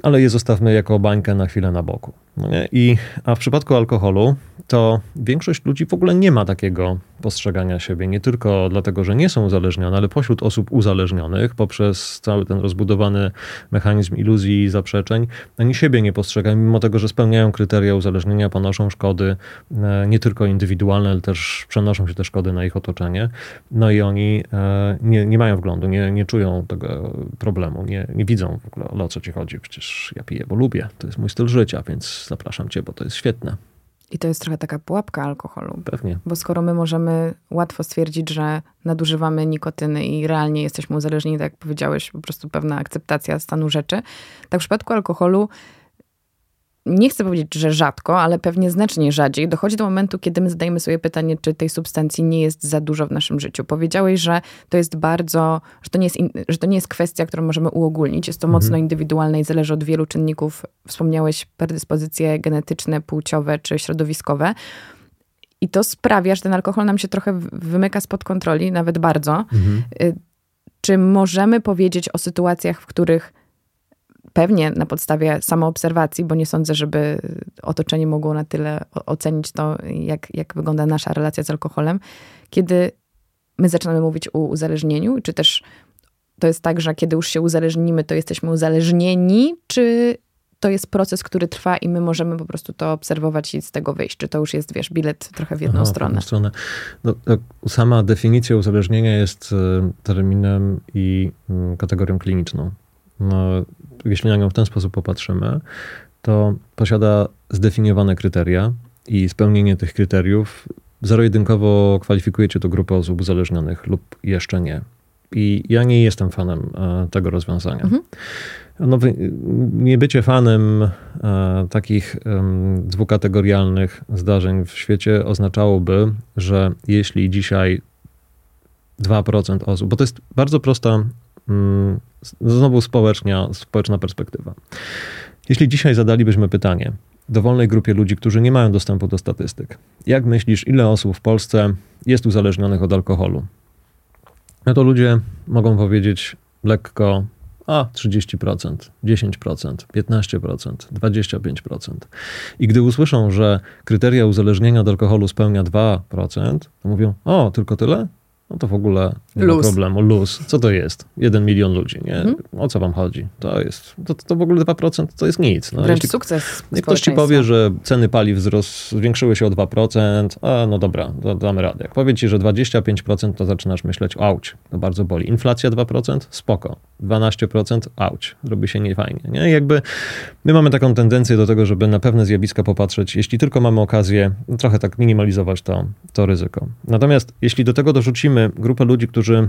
ale je zostawmy jako bańkę na chwilę na boku. No I, a w przypadku alkoholu, to większość ludzi w ogóle nie ma takiego postrzegania siebie. Nie tylko dlatego, że nie są uzależnione, ale pośród osób uzależnionych, poprzez cały ten rozbudowany mechanizm iluzji i zaprzeczeń, ani siebie nie postrzegają, mimo tego, że spełniają kryteria uzależnienia, ponoszą szkody e, nie tylko indywidualne, ale też przenoszą się te szkody na ich otoczenie. No i oni e, nie, nie mają wglądu, nie, nie czują tego problemu, nie, nie widzą w ogóle o co ci chodzi. Przecież ja piję, bo lubię, to jest mój styl życia, więc zapraszam cię, bo to jest świetne. I to jest trochę taka pułapka alkoholu. Pewnie. Bo skoro my możemy łatwo stwierdzić, że nadużywamy nikotyny i realnie jesteśmy uzależnieni, tak jak powiedziałeś, po prostu pewna akceptacja stanu rzeczy, tak w przypadku alkoholu nie chcę powiedzieć, że rzadko, ale pewnie znacznie rzadziej dochodzi do momentu, kiedy my zadajemy sobie pytanie, czy tej substancji nie jest za dużo w naszym życiu. Powiedziałeś, że to jest bardzo, że to nie jest, że to nie jest kwestia, którą możemy uogólnić. Jest to mhm. mocno indywidualne i zależy od wielu czynników. Wspomniałeś predyspozycje genetyczne, płciowe czy środowiskowe. I to sprawia, że ten alkohol nam się trochę wymyka spod kontroli, nawet bardzo. Mhm. Y, czy możemy powiedzieć o sytuacjach, w których pewnie na podstawie samoobserwacji, bo nie sądzę, żeby otoczenie mogło na tyle ocenić to, jak, jak wygląda nasza relacja z alkoholem, kiedy my zaczynamy mówić o uzależnieniu, czy też to jest tak, że kiedy już się uzależnimy, to jesteśmy uzależnieni, czy to jest proces, który trwa i my możemy po prostu to obserwować i z tego wyjść? Czy to już jest, wiesz, bilet trochę w jedną Aha, stronę? W stronę. No, sama definicja uzależnienia jest e, terminem i mm, kategorią kliniczną. No, jeśli na nią w ten sposób popatrzymy, to posiada zdefiniowane kryteria i spełnienie tych kryteriów zero-jedynkowo kwalifikujecie to grupę osób uzależnionych lub jeszcze nie. I ja nie jestem fanem e, tego rozwiązania. Mhm. No, nie bycie fanem e, takich dwukategorialnych zdarzeń w świecie oznaczałoby, że jeśli dzisiaj 2% osób, bo to jest bardzo prosta znowu społeczna, społeczna perspektywa. Jeśli dzisiaj zadalibyśmy pytanie dowolnej grupie ludzi, którzy nie mają dostępu do statystyk, jak myślisz, ile osób w Polsce jest uzależnionych od alkoholu? No to ludzie mogą powiedzieć lekko, a 30%, 10%, 15%, 25%. I gdy usłyszą, że kryteria uzależnienia od alkoholu spełnia 2%, to mówią, o, tylko tyle? No to w ogóle nie luz. ma problemu. Luz. Co to jest? Jeden milion ludzi, nie? Mhm. O co wam chodzi? To jest, to, to w ogóle 2% to jest nic. No, Wręcz jeśli, sukces Jak ktoś ci powie, że ceny paliw wzros, zwiększyły się o 2%, a no dobra, to damy radę. Jak powie ci, że 25%, to zaczynasz myśleć, auć, to bardzo boli. Inflacja 2%? Spoko. 12%? Auć. Robi się niefajnie, nie? Jakby my mamy taką tendencję do tego, żeby na pewne zjawiska popatrzeć, jeśli tylko mamy okazję, trochę tak minimalizować to, to ryzyko. Natomiast jeśli do tego dorzucimy grupę ludzi, którzy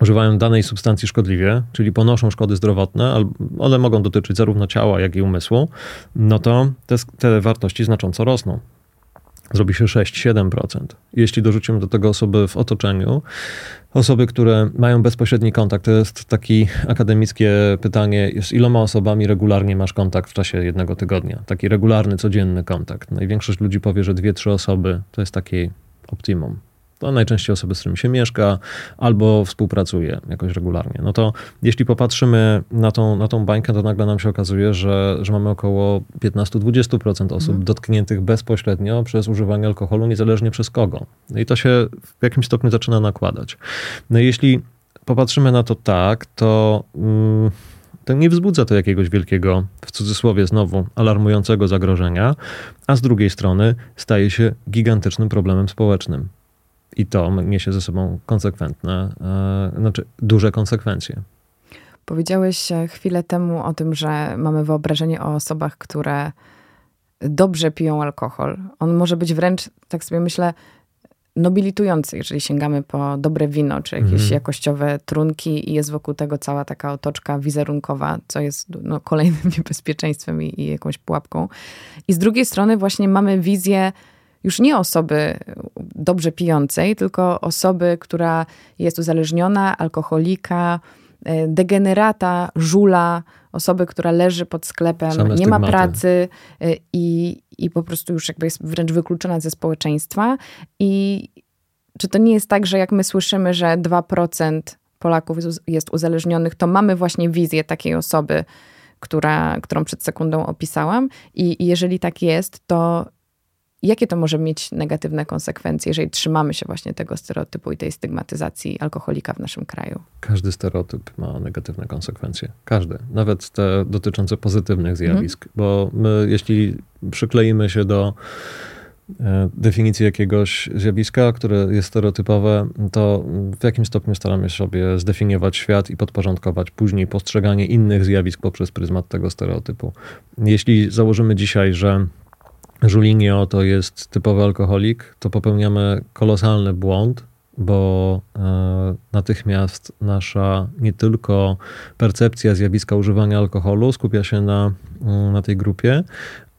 używają danej substancji szkodliwie, czyli ponoszą szkody zdrowotne, ale one mogą dotyczyć zarówno ciała, jak i umysłu, no to te, te wartości znacząco rosną. Zrobi się 6-7%. Jeśli dorzucimy do tego osoby w otoczeniu, osoby, które mają bezpośredni kontakt, to jest takie akademickie pytanie, z iloma osobami regularnie masz kontakt w czasie jednego tygodnia? Taki regularny, codzienny kontakt. Największość ludzi powie, że dwie, trzy osoby to jest taki optimum to najczęściej osoby, z którymi się mieszka albo współpracuje jakoś regularnie. No to jeśli popatrzymy na tą, na tą bańkę, to nagle nam się okazuje, że, że mamy około 15-20% osób mhm. dotkniętych bezpośrednio przez używanie alkoholu, niezależnie przez kogo. No i to się w jakimś stopniu zaczyna nakładać. No jeśli popatrzymy na to tak, to... Mm, to nie wzbudza to jakiegoś wielkiego, w cudzysłowie znowu, alarmującego zagrożenia, a z drugiej strony staje się gigantycznym problemem społecznym. I to niesie ze sobą konsekwentne, e, znaczy duże konsekwencje. Powiedziałeś chwilę temu o tym, że mamy wyobrażenie o osobach, które dobrze piją alkohol. On może być wręcz, tak sobie myślę, nobilitujący, jeżeli sięgamy po dobre wino, czy jakieś mhm. jakościowe trunki i jest wokół tego cała taka otoczka wizerunkowa, co jest no, kolejnym niebezpieczeństwem i, i jakąś pułapką. I z drugiej strony właśnie mamy wizję już nie osoby dobrze pijącej, tylko osoby, która jest uzależniona, alkoholika, e, degenerata, żula, osoby, która leży pod sklepem, Same nie stygmaty. ma pracy e, i, i po prostu już jakby jest wręcz wykluczona ze społeczeństwa. I czy to nie jest tak, że jak my słyszymy, że 2% Polaków jest uzależnionych, to mamy właśnie wizję takiej osoby, która, którą przed sekundą opisałam. I, I jeżeli tak jest, to jakie to może mieć negatywne konsekwencje, jeżeli trzymamy się właśnie tego stereotypu i tej stygmatyzacji alkoholika w naszym kraju? Każdy stereotyp ma negatywne konsekwencje. Każdy. Nawet te dotyczące pozytywnych zjawisk. Mhm. Bo my, jeśli przykleimy się do e, definicji jakiegoś zjawiska, które jest stereotypowe, to w jakim stopniu staramy się sobie zdefiniować świat i podporządkować później postrzeganie innych zjawisk poprzez pryzmat tego stereotypu. Jeśli założymy dzisiaj, że Julinho to jest typowy alkoholik, to popełniamy kolosalny błąd, bo e, natychmiast nasza nie tylko percepcja zjawiska używania alkoholu skupia się na, mm, na tej grupie,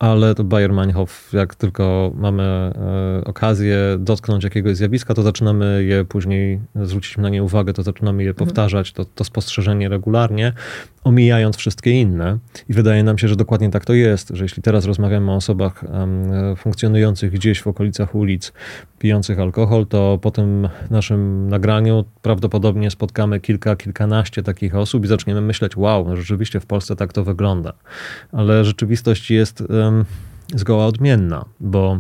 ale to Bayer-Meinhof, jak tylko mamy e, okazję dotknąć jakiegoś zjawiska, to zaczynamy je później, zwrócić na nie uwagę, to zaczynamy je mhm. powtarzać, to, to spostrzeżenie regularnie, omijając wszystkie inne. I wydaje nam się, że dokładnie tak to jest, że jeśli teraz rozmawiamy o osobach funkcjonujących gdzieś w okolicach ulic, pijących alkohol, to po tym naszym nagraniu prawdopodobnie spotkamy kilka, kilkanaście takich osób i zaczniemy myśleć, wow, no rzeczywiście w Polsce tak to wygląda. Ale rzeczywistość jest um, zgoła odmienna, bo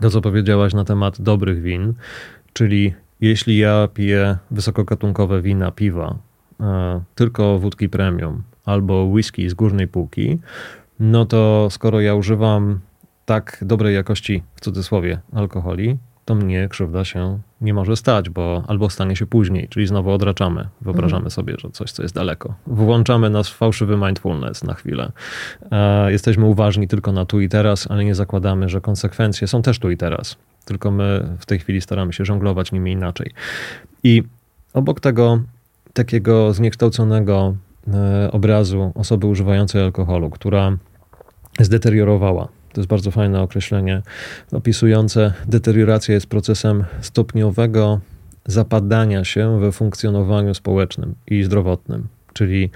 to, co powiedziałaś na temat dobrych win, czyli jeśli ja piję wysokogatunkowe wina, piwa, e, tylko wódki premium albo whisky z górnej półki, no to skoro ja używam tak dobrej jakości, w cudzysłowie, alkoholi, to mnie krzywda się nie może stać, bo albo stanie się później, czyli znowu odraczamy. Wyobrażamy mhm. sobie, że coś, co jest daleko. Włączamy nasz fałszywy mindfulness na chwilę. E, jesteśmy uważni tylko na tu i teraz, ale nie zakładamy, że konsekwencje są też tu i teraz. Tylko my w tej chwili staramy się żonglować nimi inaczej. I obok tego takiego zniekształconego e, obrazu osoby używającej alkoholu, która zdeteriorowała to jest bardzo fajne określenie opisujące deteriorację jest procesem stopniowego zapadania się we funkcjonowaniu społecznym i zdrowotnym. Czyli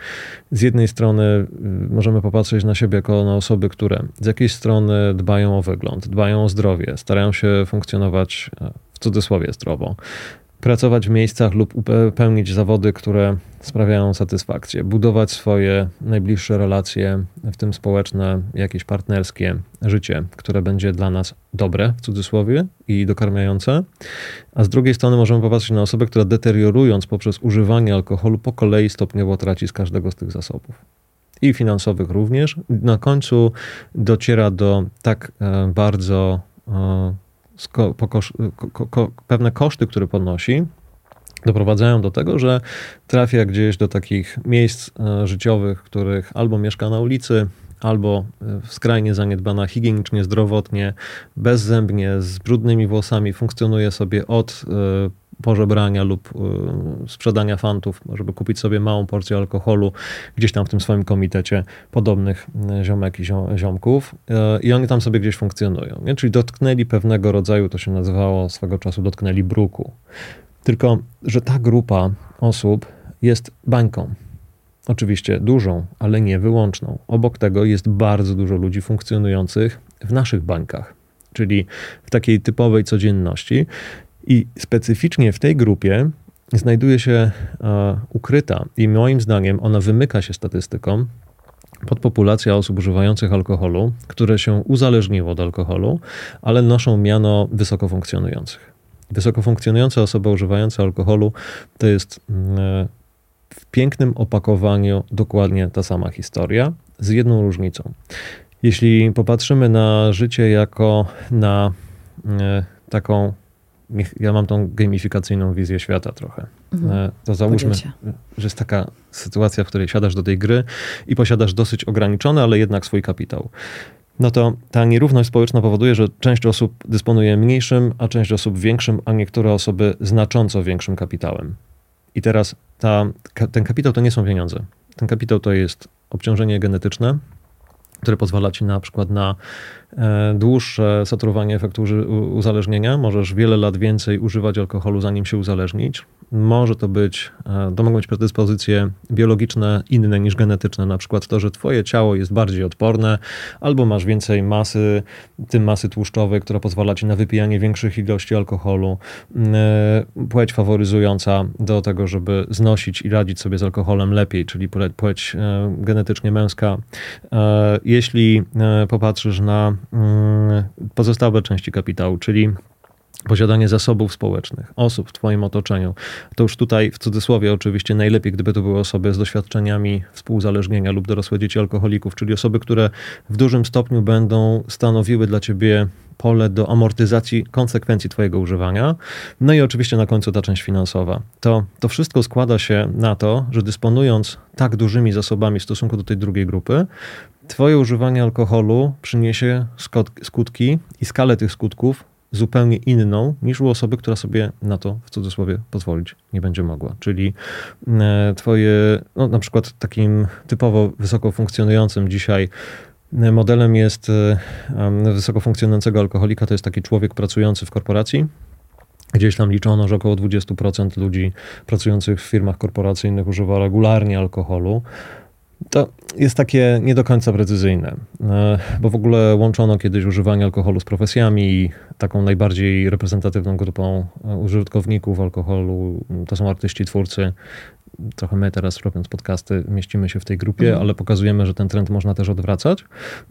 z jednej strony y, możemy popatrzeć na siebie jako na osoby, które z jakiejś strony dbają o wygląd, dbają o zdrowie, starają się funkcjonować e, w cudzysłowie zdrowo, pracować w miejscach lub pełnić zawody, które sprawiają satysfakcję, budować swoje najbliższe relacje, w tym społeczne, jakieś partnerskie życie, które będzie dla nas dobre, w cudzysłowie, i dokarmiające. A z drugiej strony możemy popatrzeć na osobę, która deteriorując poprzez używanie alkoholu po kolei stopniowo traci z każdego z tych zasobów i finansowych również. Na końcu dociera do tak e, bardzo ko, ko, pewne koszty, które ponosi, doprowadzają do tego, że trafia gdzieś do takich miejsc e, życiowych, których albo mieszka na ulicy, albo e, skrajnie zaniedbana higienicznie, zdrowotnie, bezzębnie, z brudnymi włosami, funkcjonuje sobie od e, pożebrania lub y, sprzedania fantów, żeby kupić sobie małą porcję alkoholu gdzieś tam w tym swoim komitecie podobnych y, ziomek i ziomków y, i oni tam sobie gdzieś funkcjonują. Nie? Czyli dotknęli pewnego rodzaju, to się nazywało swego czasu, dotknęli bruku. Tylko, że ta grupa osób jest bańką. Oczywiście dużą, ale nie wyłączną. Obok tego jest bardzo dużo ludzi funkcjonujących w naszych bańkach, czyli w takiej typowej codzienności. I specyficznie w tej grupie znajduje się e, ukryta i moim zdaniem ona wymyka się statystykom podpopulacja osób używających alkoholu, które się uzależniło od alkoholu, ale noszą miano wysoko funkcjonujących. Wysoko funkcjonujące osoby używające alkoholu to jest mm, e, w pięknym opakowaniu dokładnie ta sama historia, z jedną różnicą. Jeśli popatrzymy na życie jako na e, taką ja mam tą gamifikacyjną wizję świata trochę. Mhm. E, to załóżmy, że jest taka sytuacja, w której siadasz do tej gry i posiadasz dosyć ograniczony, ale jednak swój kapitał. no to ta nierówność społeczna powoduje, że część osób dysponuje mniejszym, a część osób większym, a niektóre osoby znacząco większym kapitałem. I teraz ta, ten kapitał to nie są pieniądze. Ten kapitał to jest obciążenie genetyczne, które pozwala ci na przykład na dłuższe saturowanie efektu uzależnienia. Możesz wiele lat więcej używać alkoholu, zanim się uzależnić. Może to być, e, to mogą być predyspozycje biologiczne inne niż genetyczne, na przykład to, że twoje ciało jest bardziej odporne, albo masz więcej masy, tym masy tłuszczowej, która pozwala ci na wypijanie większych ilości alkoholu. E, płeć faworyzująca do tego, żeby znosić i radzić sobie z alkoholem lepiej, czyli płeć genetycznie męska jeśli e, popatrzysz na pozostałe części kapitału, czyli posiadanie zasobów społecznych, osób w Twoim otoczeniu, to już tutaj w cudzysłowie oczywiście najlepiej, gdyby to były osoby z doświadczeniami współzależnienia lub dorosłe dzieci alkoholików, czyli osoby, które w dużym stopniu będą stanowiły dla Ciebie pole do amortyzacji konsekwencji Twojego używania. No i oczywiście na końcu ta część finansowa. To, to wszystko składa się na to, że dysponując tak dużymi zasobami w stosunku do tej drugiej grupy, Twoje używanie alkoholu przyniesie skutki i skalę tych skutków zupełnie inną niż u osoby, która sobie na to w cudzysłowie pozwolić nie będzie mogła. Czyli e, Twoje, no, na przykład takim typowo wysoko funkcjonującym dzisiaj e, modelem jest e, wysoko funkcjonującego alkoholika, to jest taki człowiek pracujący w korporacji. Gdzieś tam liczono, że około 20% ludzi pracujących w firmach korporacyjnych używa regularnie alkoholu. To jest takie nie do końca precyzyjne, e, bo w ogóle łączono kiedyś używanie alkoholu z profesjami i taką najbardziej reprezentatywną grupą e, użytkowników alkoholu to są artyści, twórcy, trochę my teraz robiąc podcasty mieścimy się w tej grupie, mhm. ale pokazujemy, że ten trend można też odwracać.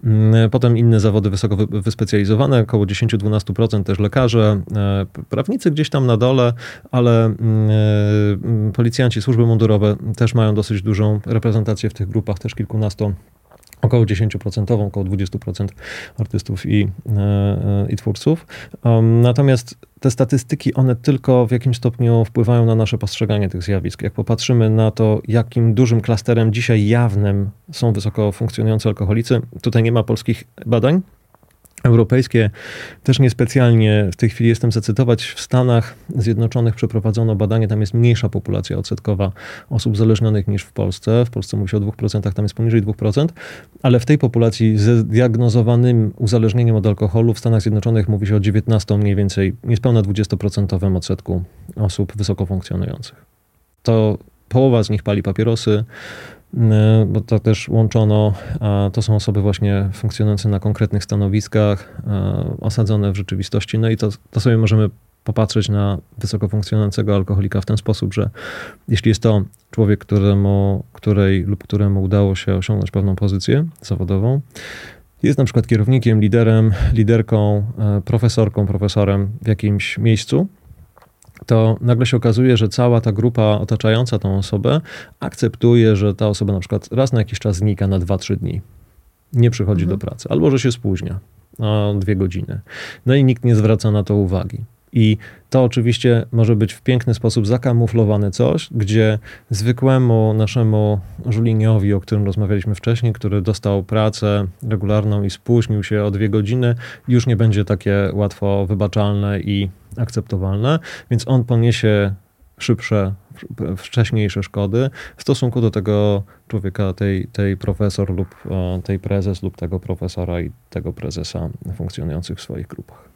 Mm, potem inne zawody wysoko wyspecjalizowane, około 10-12% też lekarze, e, prawnicy gdzieś tam na dole, ale mm, e, policjanci, służby mundurowe też mają dosyć dużą reprezentację w tych grupach, też kilkunastu około 10%, około 20% artystów i, e, i twórców. Natomiast te statystyki, one tylko w jakimś stopniu wpływają na nasze postrzeganie tych zjawisk. Jak popatrzymy na to, jakim dużym klasterem dzisiaj jawnym są wysoko funkcjonujący alkoholicy, tutaj nie ma polskich badań, europejskie też niespecjalnie w tej chwili jestem zacytować. W Stanach Zjednoczonych przeprowadzono badanie, tam jest mniejsza populacja odsetkowa osób zależnionych niż w Polsce. W Polsce mówi się o 2%, tam jest poniżej 2%, ale w tej populacji z zdiagnozowanym uzależnieniem od alkoholu w Stanach Zjednoczonych mówi się o 19 mniej więcej, niespełna 20% odsetku osób wysoko funkcjonujących. To połowa z nich pali papierosy, bo to też łączono, to są osoby właśnie funkcjonujące na konkretnych stanowiskach, e, osadzone w rzeczywistości. No i to, to sobie możemy popatrzeć na wysoko funkcjonującego alkoholika w ten sposób, że jeśli jest to człowiek, któremu, której lub któremu udało się osiągnąć pewną pozycję zawodową, jest na przykład kierownikiem, liderem, liderką, e, profesorką, profesorem w jakimś miejscu, to nagle się okazuje, że cała ta grupa otaczająca tą osobę akceptuje, że ta osoba na przykład raz na jakiś czas znika na 2-3 dni. Nie przychodzi mhm. do pracy, albo że się spóźnia o dwie godziny. No i nikt nie zwraca na to uwagi. I to oczywiście może być w piękny sposób zakamuflowane coś, gdzie zwykłemu naszemu żuliniowi, o którym rozmawialiśmy wcześniej, który dostał pracę regularną i spóźnił się o dwie godziny, już nie będzie takie łatwo wybaczalne i akceptowalne, więc on poniesie szybsze, wcześniejsze szkody w stosunku do tego człowieka, tej, tej profesor lub tej prezes lub tego profesora i tego prezesa funkcjonujących w swoich grupach.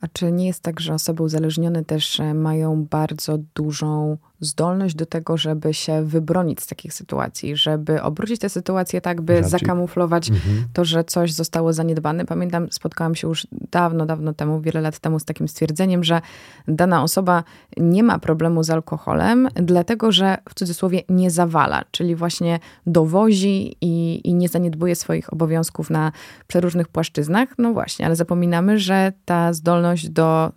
A czy nie jest tak, że osoby uzależnione też e, mają bardzo dużą zdolność do tego, żeby się wybronić z takich sytuacji, żeby obrócić tę sytuację tak, by zakamuflować mhm. to, że coś zostało zaniedbane. Pamiętam, spotkałam się już dawno, dawno temu, wiele lat temu z takim stwierdzeniem, że dana osoba nie ma problemu z alkoholem, dlatego że w cudzysłowie nie zawala, czyli właśnie dowozi i, i nie zaniedbuje swoich obowiązków na przeróżnych płaszczyznach. No właśnie, ale zapominamy, że ta zdolność do,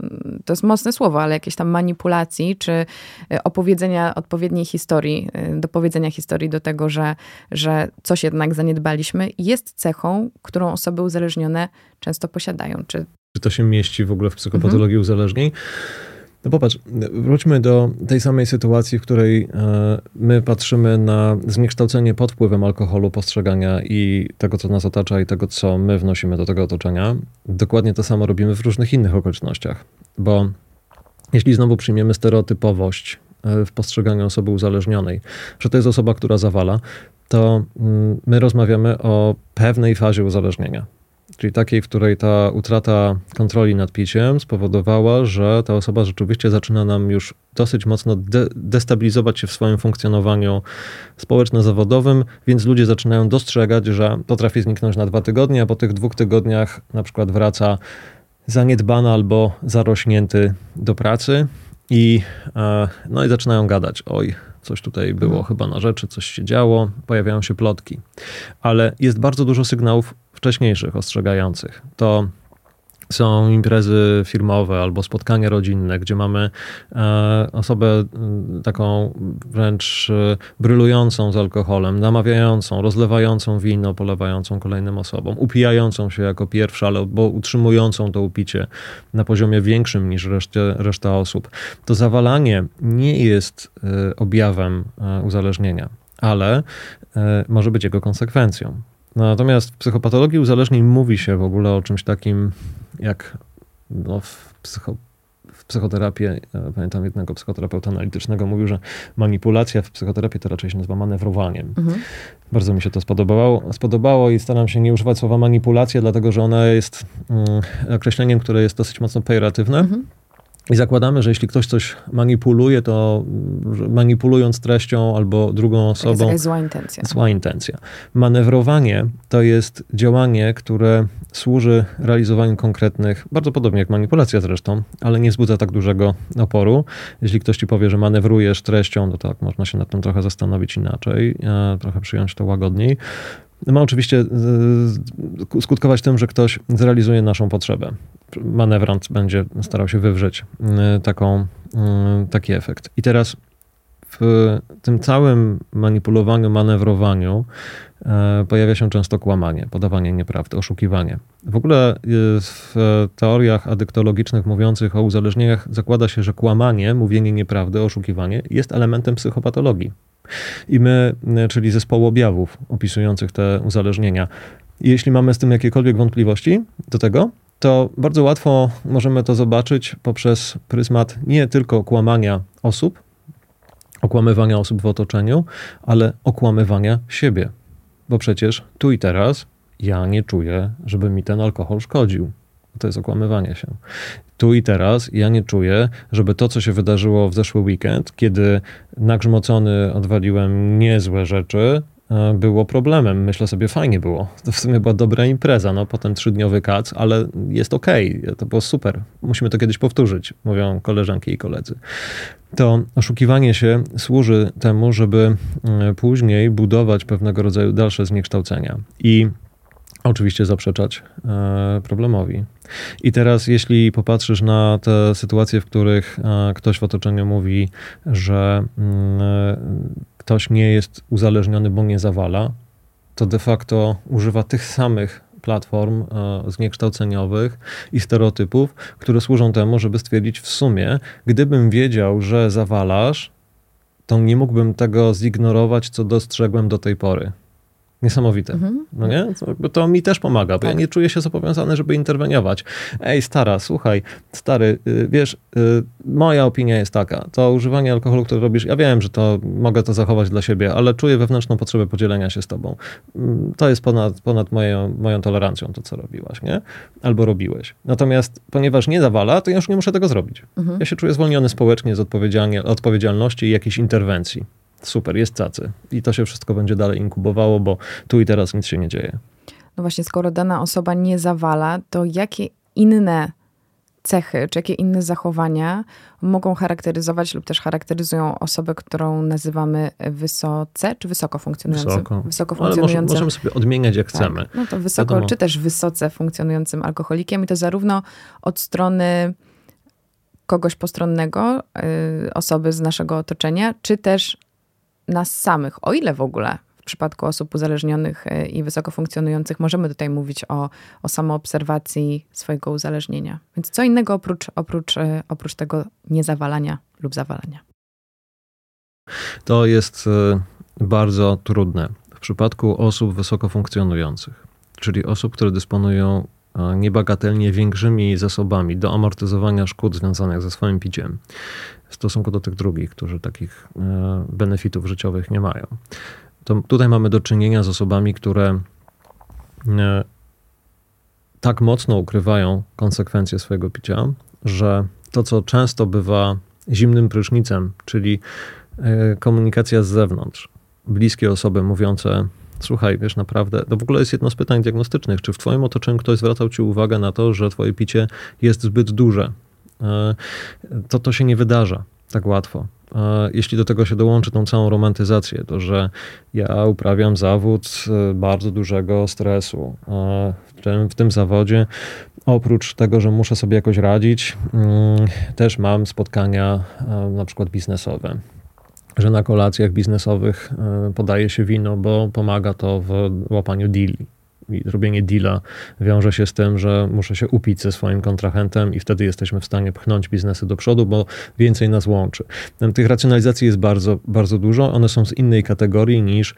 to jest mocne słowo, ale jakieś tam manipulacji, czy opowiedzenia opowiedzenia odpowiedniej historii, y, do powiedzenia historii do tego, że, że coś jednak zaniedbaliśmy, jest cechą, którą osoby uzależnione często posiadają. Czy, Czy to się mieści w ogóle w psychopatologii mhm. uzależnień? No popatrz, wróćmy do tej samej sytuacji, w której e, my patrzymy na zniekształcenie pod wpływem alkoholu, postrzegania i tego, co nas otacza i tego, co my wnosimy do tego otoczenia. Dokładnie to samo robimy w różnych innych okolicznościach, bo jeśli znowu przyjmiemy stereotypowość e, w postrzeganiu osoby uzależnionej, że to jest osoba, która zawala, to mm, my rozmawiamy o pewnej fazie uzależnienia czyli takiej, w której ta utrata kontroli nad piciem spowodowała, że ta osoba rzeczywiście zaczyna nam już dosyć mocno de destabilizować się w swoim funkcjonowaniu społeczno-zawodowym, więc ludzie zaczynają dostrzegać, że potrafi zniknąć na dwa tygodnie, a po tych dwóch tygodniach na przykład wraca zaniedbany albo zarośnięty do pracy i, e, no i zaczynają gadać, oj, coś tutaj było hmm. chyba na rzeczy, coś się działo, pojawiają się plotki. Ale jest bardzo dużo sygnałów wcześniejszych, ostrzegających. To są imprezy firmowe albo spotkania rodzinne, gdzie mamy e, osobę taką wręcz e, brylującą z alkoholem, namawiającą, rozlewającą wino, polewającą kolejnym osobom, upijającą się jako pierwsza, albo utrzymującą to upicie na poziomie większym niż reszcie, reszta osób. To zawalanie nie jest e, objawem uzależnienia, ale może być jego konsekwencją. Natomiast w psychopatologii uzależnień mówi się w ogóle o czymś takim jak no, w, psycho, w psychoterapii, e, pamiętam jednego psychoterapeuta analitycznego, mówił, że manipulacja w psychoterapii to raczej się nazywa manewrowaniem. Mhm. Bardzo mi się to spodobało, spodobało i staram się nie używać słowa manipulacja, dlatego że ona jest mm, określeniem, które jest dosyć mocno pejoratywne. Mhm i zakładamy, że jeśli ktoś coś manipuluje, to manipulując treścią albo drugą osobą. To jest zła intencja. Zła intencja. Manewrowanie to jest działanie, które służy realizowaniu konkretnych, bardzo podobnie jak manipulacja zresztą, ale nie wzbudza tak dużego oporu. Jeśli ktoś ci powie, że manewrujesz treścią, to tak, można się nad tym trochę zastanowić inaczej, e, trochę przyjąć to łagodniej ma oczywiście skutkować tym, że ktoś zrealizuje naszą potrzebę. Manewrant będzie starał się wywrzeć e, taką, e, taki efekt. I teraz w tym całym manipulowaniu, manewrowaniu pojawia się często kłamanie, podawanie nieprawdy, oszukiwanie. W ogóle w teoriach adyktologicznych mówiących o uzależnieniach zakłada się, że kłamanie, mówienie nieprawdy, oszukiwanie jest elementem psychopatologii. I my, czyli zespołu objawów opisujących te uzależnienia, jeśli mamy z tym jakiekolwiek wątpliwości do tego, to bardzo łatwo możemy to zobaczyć poprzez pryzmat nie tylko kłamania osób, okłamywania osób w otoczeniu, ale okłamywania siebie. Bo przecież tu i teraz ja nie czuję, żeby mi ten alkohol szkodził. To jest okłamywanie się tu i teraz ja nie czuję, żeby to, co się wydarzyło w zeszły weekend, kiedy nagrzmocony odwaliłem niezłe rzeczy, było problemem. Myślę sobie, fajnie było. To w sumie była dobra impreza. No, potem trzydniowy kac, ale jest okej. Okay. To było super. Musimy to kiedyś powtórzyć, mówią koleżanki i koledzy. To oszukiwanie się służy temu, żeby e, później budować pewnego rodzaju dalsze zniekształcenia. I oczywiście zaprzeczać e, problemowi. I teraz, jeśli popatrzysz na te sytuacje, w których e, ktoś w otoczeniu mówi, że mm, e, ktoś nie jest uzależniony, bo nie zawala, to de facto używa tych samych platform zniekształceniowych i stereotypów, które służą temu, żeby stwierdzić w sumie, gdybym wiedział, że zawalasz, to nie mógłbym tego zignorować, co dostrzegłem do tej pory. Niesamowite. Mhm. No nie? To, to, mi też pomaga, bo tak. ja nie czuję się zobowiązany, żeby interweniować. Ej, stara, słuchaj, stary, y, wiesz, y, moja opinia jest taka, to używanie alkoholu, które robisz, ja wiem, że to mogę to zachować dla siebie, ale czuję wewnętrzną potrzebę podzielenia się z tobą. Mm, to jest ponad, ponad moją, moją tolerancją, to co robiłaś, nie? Albo robiłeś. Natomiast ponieważ nie zawala, to ja już nie muszę tego zrobić. Mhm. Ja się czuję zwolniony społecznie z odpowiedzialności i jakiejś interwencji super, jest cacy. I to się wszystko będzie dalej inkubowało, bo tu i teraz nic się nie dzieje. No właśnie, skoro dana osoba nie zawala, to jakie inne cechy, czy jakie inne zachowania mogą charakteryzować lub też charakteryzują osobę, którą nazywamy wysoce, czy wysoko funkcjonującym? Wysoko. wysoko funkcjonującym. Ale możemy sobie odmieniać jak tak. chcemy. No to wysoko, Wiadomo. czy też wysoce funkcjonującym alkoholikiem i to zarówno od strony kogoś postronnego, y, osoby z naszego otoczenia, czy też nas samych, o ile w ogóle w przypadku osób uzależnionych e, i wysoko funkcjonujących możemy tutaj mówić o, o samoobserwacji swojego uzależnienia. Więc co innego oprócz, oprócz, e, oprócz tego niezawalania lub zawalania? To jest bardzo trudne w przypadku osób wysoko funkcjonujących, czyli osób, które dysponują niebagatelnie większymi zasobami do amortyzowania szkód związanych ze swoim piciem w stosunku do tych drugich, którzy takich e, benefitów życiowych nie mają. To tutaj mamy do czynienia z osobami, które e, tak mocno ukrywają konsekwencje swojego picia, że to, co często bywa zimnym prysznicem, czyli e, komunikacja z zewnątrz, bliskie osoby mówiące, słuchaj, wiesz, naprawdę, to w ogóle jest jedno z pytań diagnostycznych, czy w twoim otoczeniu ktoś zwracał ci uwagę na to, że twoje picie jest zbyt duże, to to się nie wydarza tak łatwo. E, jeśli do tego się dołączy tą całą romantyzację, to że ja uprawiam zawód e, bardzo dużego stresu, w tym zawodzie oprócz tego, że muszę sobie jakoś radzić, mm, też mam spotkania na przykład biznesowe że na kolacjach biznesowych e, podaje się wino, bo pomaga to w łapaniu deali. I zrobienie deala wiąże się z tym, że muszę się upić ze swoim kontrahentem i wtedy jesteśmy w stanie pchnąć biznesy do przodu, bo więcej nas łączy. Tych racjonalizacji jest bardzo, bardzo dużo. One są z innej kategorii niż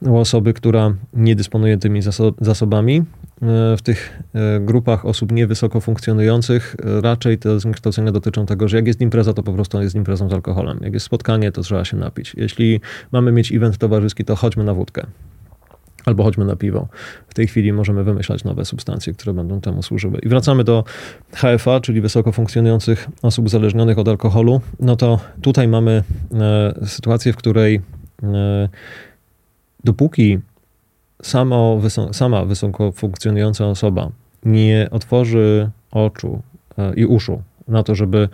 u osoby, która nie dysponuje tymi zasobami. E, w tych e, grupach osób niewysoko funkcjonujących e, raczej te zniekształcenia dotyczą tego, że jak jest impreza, to po prostu jest imprezą z alkoholem. Jak jest spotkanie, to trzeba się napić. Jeśli mamy mieć event towarzyski, to chodźmy na wódkę. Albo chodźmy na piwo. W tej chwili możemy wymyślać nowe substancje, które będą temu służyły. I wracamy do HFA, czyli wysoko funkcjonujących osób uzależnionych od alkoholu. No to tutaj mamy e, sytuację, w której e, dopóki samo, sama wysoko funkcjonująca osoba nie otworzy oczu e, i uszu na to, żeby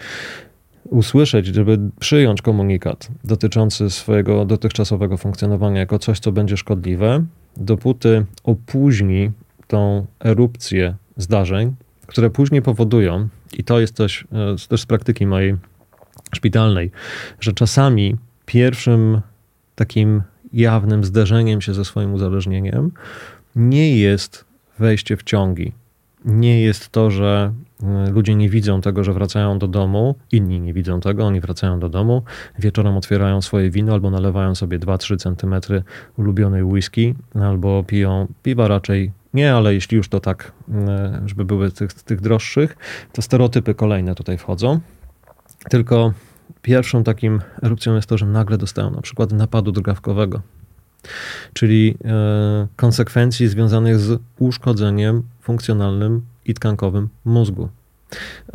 usłyszeć, żeby przyjąć komunikat dotyczący swojego dotychczasowego funkcjonowania jako coś, co będzie szkodliwe, dopóty opóźni tą erupcję zdarzeń, które później powodują, i to jest coś e, też z praktyki mojej szpitalnej, że czasami pierwszym takim jawnym zderzeniem się ze swoim uzależnieniem nie jest wejście w ciągi. Nie jest to, że e, ludzie nie widzą tego, że wracają do domu, inni nie widzą tego, oni wracają do domu, wieczorem otwierają swoje wino albo nalewają sobie 2-3 centymetry ulubionej whisky, albo piją piwa raczej nie, ale jeśli już to tak, e, żeby były tych, tych droższych, to stereotypy kolejne tutaj wchodzą. Tylko Pierwszą takim erupcją jest to, że nagle dostają na przykład napadu drgawkowego, czyli e, konsekwencji związanych z uszkodzeniem funkcjonalnym i tkankowym mózgu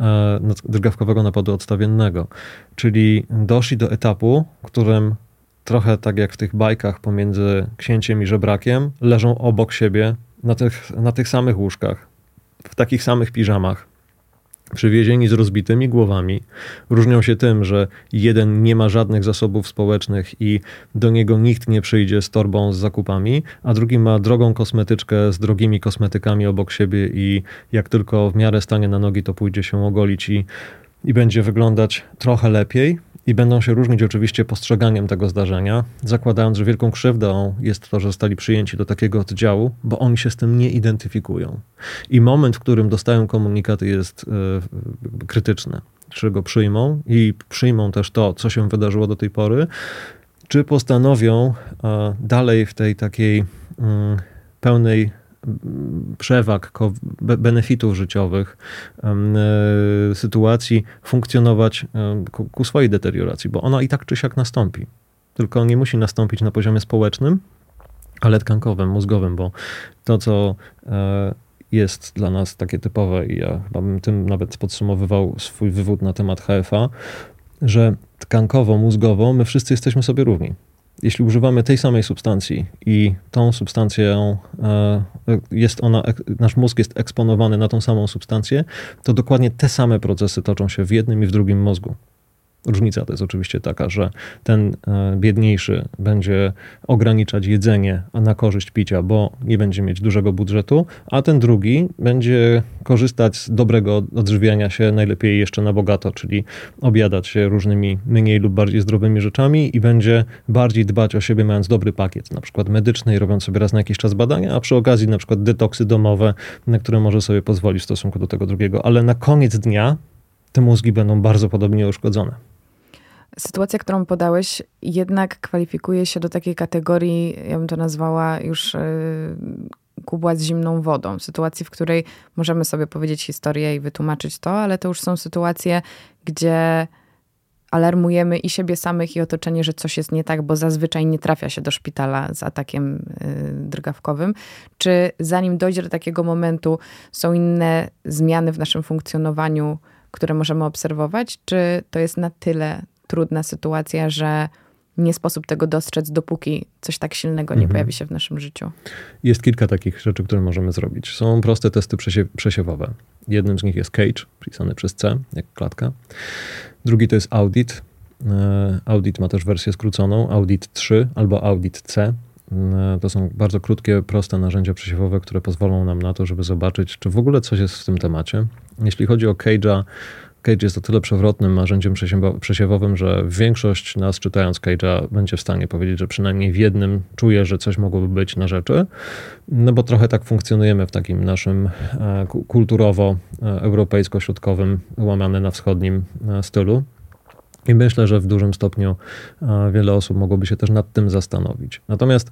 e, drgawkowego napadu odstawiennego. Czyli doszli do etapu, w którym trochę tak jak w tych bajkach pomiędzy księciem i żebrakiem, leżą obok siebie na tych, na tych samych łóżkach, w takich samych piżamach, przywiezieni z rozbitymi głowami. Różnią się tym, że jeden nie ma żadnych zasobów społecznych i do niego nikt nie przyjdzie z torbą z zakupami, a drugi ma drogą kosmetyczkę z drogimi kosmetykami obok siebie i jak tylko w miarę stanie na nogi, to pójdzie się ogolić i, i będzie wyglądać trochę lepiej i będą się różnić oczywiście postrzeganiem tego zdarzenia, zakładając, że wielką krzywdą jest to, że zostali przyjęci do takiego oddziału, bo oni się z tym nie identyfikują. I moment, w którym dostają komunikaty, jest y, krytyczny. Czy go przyjmą i przyjmą też to, co się wydarzyło do tej pory, czy postanowią y, dalej w tej takiej y, pełnej przewag, benefitów życiowych, e, sytuacji funkcjonować ku swojej deterioracji, bo ona i tak czy siak nastąpi. Tylko nie musi nastąpić na poziomie społecznym, ale tkankowym, mózgowym, bo to, co e, jest dla nas takie typowe, i ja chyba bym tym nawet podsumowywał swój wywód na temat HFA, że tkankowo-mózgowo my wszyscy jesteśmy sobie równi jeśli używamy tej samej substancji i tą substancję e, jest ona, nasz mózg jest eksponowany na tą samą substancję, to dokładnie te same procesy toczą się w jednym i w drugim mózgu. Różnica to jest oczywiście taka, że ten e, biedniejszy będzie ograniczać jedzenie na korzyść picia, bo nie będzie mieć dużego budżetu, a ten drugi będzie korzystać z dobrego odżywiania się, najlepiej jeszcze na bogato, czyli obiadać się różnymi mniej lub bardziej zdrowymi rzeczami i będzie bardziej dbać o siebie, mając dobry pakiet, na przykład medyczny i robiąc sobie raz na jakiś czas badania, a przy okazji na przykład detoksy domowe, na które może sobie pozwolić w stosunku do tego drugiego. Ale na koniec dnia te mózgi będą bardzo podobnie uszkodzone. Sytuacja, którą podałeś, jednak kwalifikuje się do takiej kategorii, ja bym to nazwała już yy, kubła z zimną wodą. Sytuacji, w której możemy sobie powiedzieć historię i wytłumaczyć to, ale to już są sytuacje, gdzie alarmujemy i siebie samych, i otoczenie, że coś jest nie tak, bo zazwyczaj nie trafia się do szpitala z atakiem yy, drgawkowym. Czy zanim dojdzie do takiego momentu, są inne zmiany w naszym funkcjonowaniu, które możemy obserwować, czy to jest na tyle trudna sytuacja, że nie sposób tego dostrzec, dopóki coś tak silnego nie mhm. pojawi się w naszym życiu. Jest kilka takich rzeczy, które możemy zrobić. Są proste testy przesiewowe. Jednym z nich jest CAGE, pisany przez C, jak klatka. Drugi to jest Audit. E, audit ma też wersję skróconą, Audit 3 albo Audit C. E, to są bardzo krótkie, proste narzędzia przesiewowe, które pozwolą nam na to, żeby zobaczyć, czy w ogóle coś jest w tym temacie. Jeśli chodzi o Cage'a, Cage jest o tyle przewrotnym narzędziem przesiewowym, że większość nas czytając Cage'a będzie w stanie powiedzieć, że przynajmniej w jednym czuje, że coś mogłoby być na rzeczy, no bo trochę tak funkcjonujemy w takim naszym e, kulturowo-europejsko-środkowym, łamane na wschodnim e, stylu. I myślę, że w dużym stopniu wiele osób mogłoby się też nad tym zastanowić. Natomiast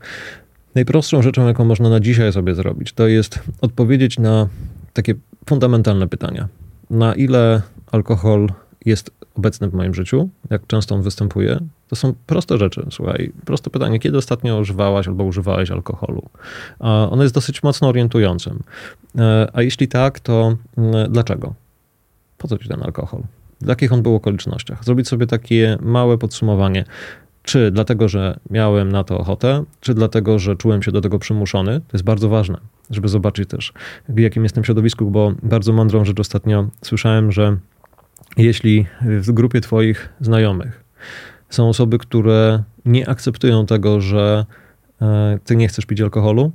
najprostszą rzeczą, jaką można na dzisiaj sobie zrobić, to jest odpowiedzieć na takie fundamentalne pytania. Na ile alkohol jest obecny w moim życiu, jak często on występuje, to są proste rzeczy. Słuchaj, proste pytanie, kiedy ostatnio używałaś albo używałeś alkoholu? Ono jest dosyć mocno orientującym. E, a jeśli tak, to mm, dlaczego? Po co ci ten alkohol? W jakich on był okolicznościach? Zrobić sobie takie małe podsumowanie. Czy dlatego, że miałem na to ochotę, czy dlatego, że czułem się do tego przymuszony? To jest bardzo ważne, żeby zobaczyć też, w jakim jestem środowisku, bo bardzo mądrą rzecz ostatnio słyszałem, że jeśli w grupie Twoich znajomych są osoby, które nie akceptują tego, że e, Ty nie chcesz pić alkoholu,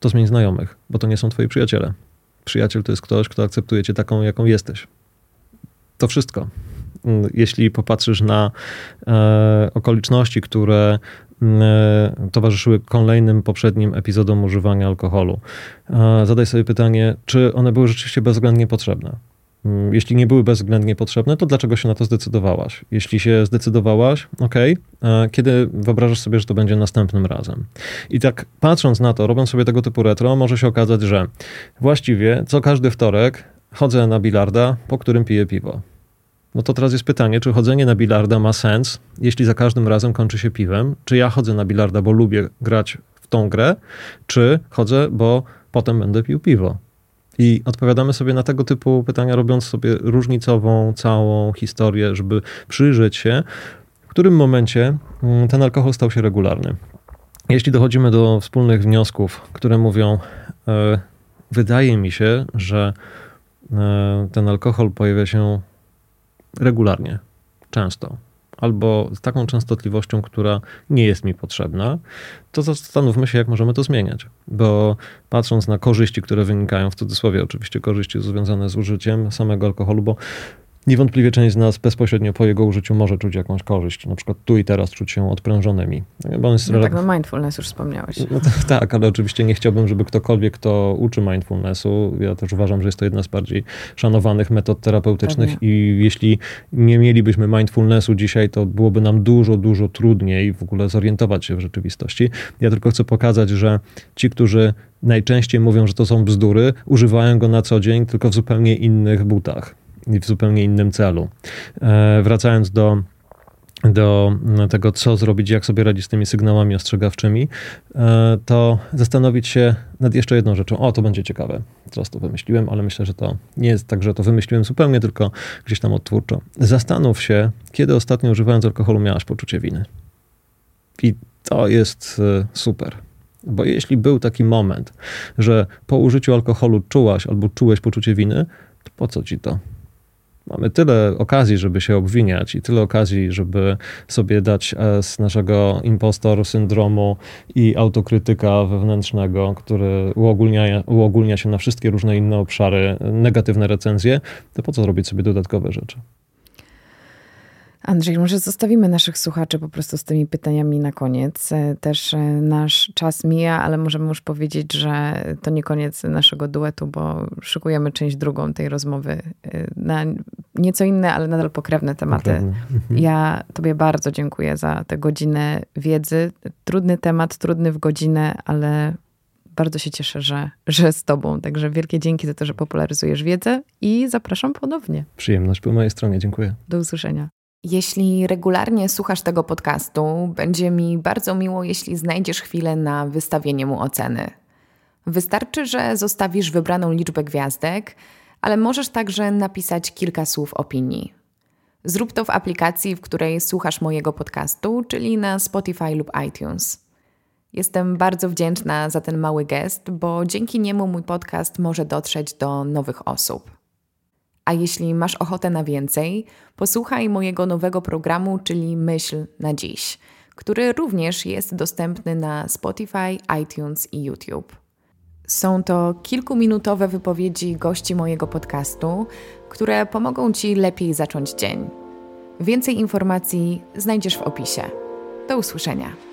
to zmień znajomych, bo to nie są Twoi przyjaciele. Przyjaciel to jest ktoś, kto akceptuje Cię taką, jaką jesteś. To wszystko. Mm, jeśli popatrzysz na e, okoliczności, które mm, e, towarzyszyły kolejnym poprzednim epizodom używania alkoholu, e, zadaj sobie pytanie, czy one były rzeczywiście bezwzględnie potrzebne. Mm, jeśli nie były bezwzględnie potrzebne, to dlaczego się na to zdecydowałaś? Jeśli się zdecydowałaś, ok, kiedy wyobrażasz sobie, że to będzie następnym razem? I tak patrząc na to, robiąc sobie tego typu retro, może się okazać, że właściwie co każdy wtorek chodzę na bilarda, po którym piję piwo. No to teraz jest pytanie, czy chodzenie na bilarda ma sens, jeśli za każdym razem kończy się piwem? Czy ja chodzę na bilarda, bo lubię grać w tą grę, czy chodzę, bo potem będę pił piwo? I odpowiadamy sobie na tego typu pytania, robiąc sobie różnicową całą historię, żeby przyjrzeć się, w którym momencie mm, ten alkohol stał się regularny. Jeśli dochodzimy do wspólnych wniosków, które mówią, e, wydaje mi się, że ten alkohol pojawia się regularnie, często, albo z taką częstotliwością, która nie jest mi potrzebna, to zastanówmy się, jak możemy to zmieniać. Bo patrząc na korzyści, które wynikają, w cudzysłowie oczywiście korzyści związane z użyciem samego alkoholu, bo Niewątpliwie część z nas bezpośrednio po jego użyciu może czuć jakąś korzyść, na przykład tu i teraz czuć się odprężonymi. Bo jest no tak, no mindfulness już wspomniałeś. No to, tak, ale oczywiście nie chciałbym, żeby ktokolwiek, kto uczy mindfulnessu, ja też uważam, że jest to jedna z bardziej szanowanych metod terapeutycznych Pewnie. i jeśli nie mielibyśmy mindfulnessu dzisiaj, to byłoby nam dużo, dużo trudniej w ogóle zorientować się w rzeczywistości. Ja tylko chcę pokazać, że ci, którzy najczęściej mówią, że to są bzdury, używają go na co dzień, tylko w zupełnie innych butach w zupełnie innym celu. E, wracając do do tego, co zrobić, jak sobie radzić z tymi sygnałami ostrzegawczymi, e, to zastanowić się nad jeszcze jedną rzeczą. O, to będzie ciekawe. Teraz to wymyśliłem, ale myślę, że to nie jest tak, że to wymyśliłem zupełnie, tylko gdzieś tam odtwórczo. Zastanów się, kiedy ostatnio używając alkoholu miałaś poczucie winy. I to jest e, super. Bo jeśli był taki moment, że po użyciu alkoholu czułaś albo czułeś poczucie winy, to po co ci to? Mamy tyle okazji, żeby się obwiniać i tyle okazji, żeby sobie dać z naszego impostor syndromu i autokrytyka wewnętrznego, który uogólnia, uogólnia się na wszystkie różne inne obszary, negatywne recenzje, to po co robić sobie dodatkowe rzeczy? Andrzej, może zostawimy naszych słuchaczy po prostu z tymi pytaniami na koniec. E, też e, nasz czas mija, ale możemy już powiedzieć, że to nie koniec naszego duetu, bo szykujemy część drugą tej rozmowy e, na nieco inne, ale nadal pokrewne tematy. Mhm. Ja Tobie bardzo dziękuję za tę godzinę wiedzy. Trudny temat, trudny w godzinę, ale bardzo się cieszę, że, że z Tobą. Także wielkie dzięki za to, że popularyzujesz wiedzę i zapraszam ponownie. Przyjemność po mojej stronie. Dziękuję. Do usłyszenia. Jeśli regularnie słuchasz tego podcastu, będzie mi bardzo miło, jeśli znajdziesz chwilę na wystawienie mu oceny. Wystarczy, że zostawisz wybraną liczbę gwiazdek, ale możesz także napisać kilka słów opinii. Zrób to w aplikacji, w której słuchasz mojego podcastu, czyli na Spotify lub iTunes. Jestem bardzo wdzięczna za ten mały gest, bo dzięki niemu mój podcast może dotrzeć do nowych osób. A jeśli masz ochotę na więcej, posłuchaj mojego nowego programu, czyli Myśl na dziś, który również jest dostępny na Spotify, iTunes i YouTube. Są to kilkuminutowe wypowiedzi gości mojego podcastu, które pomogą Ci lepiej zacząć dzień. Więcej informacji znajdziesz w opisie. Do usłyszenia.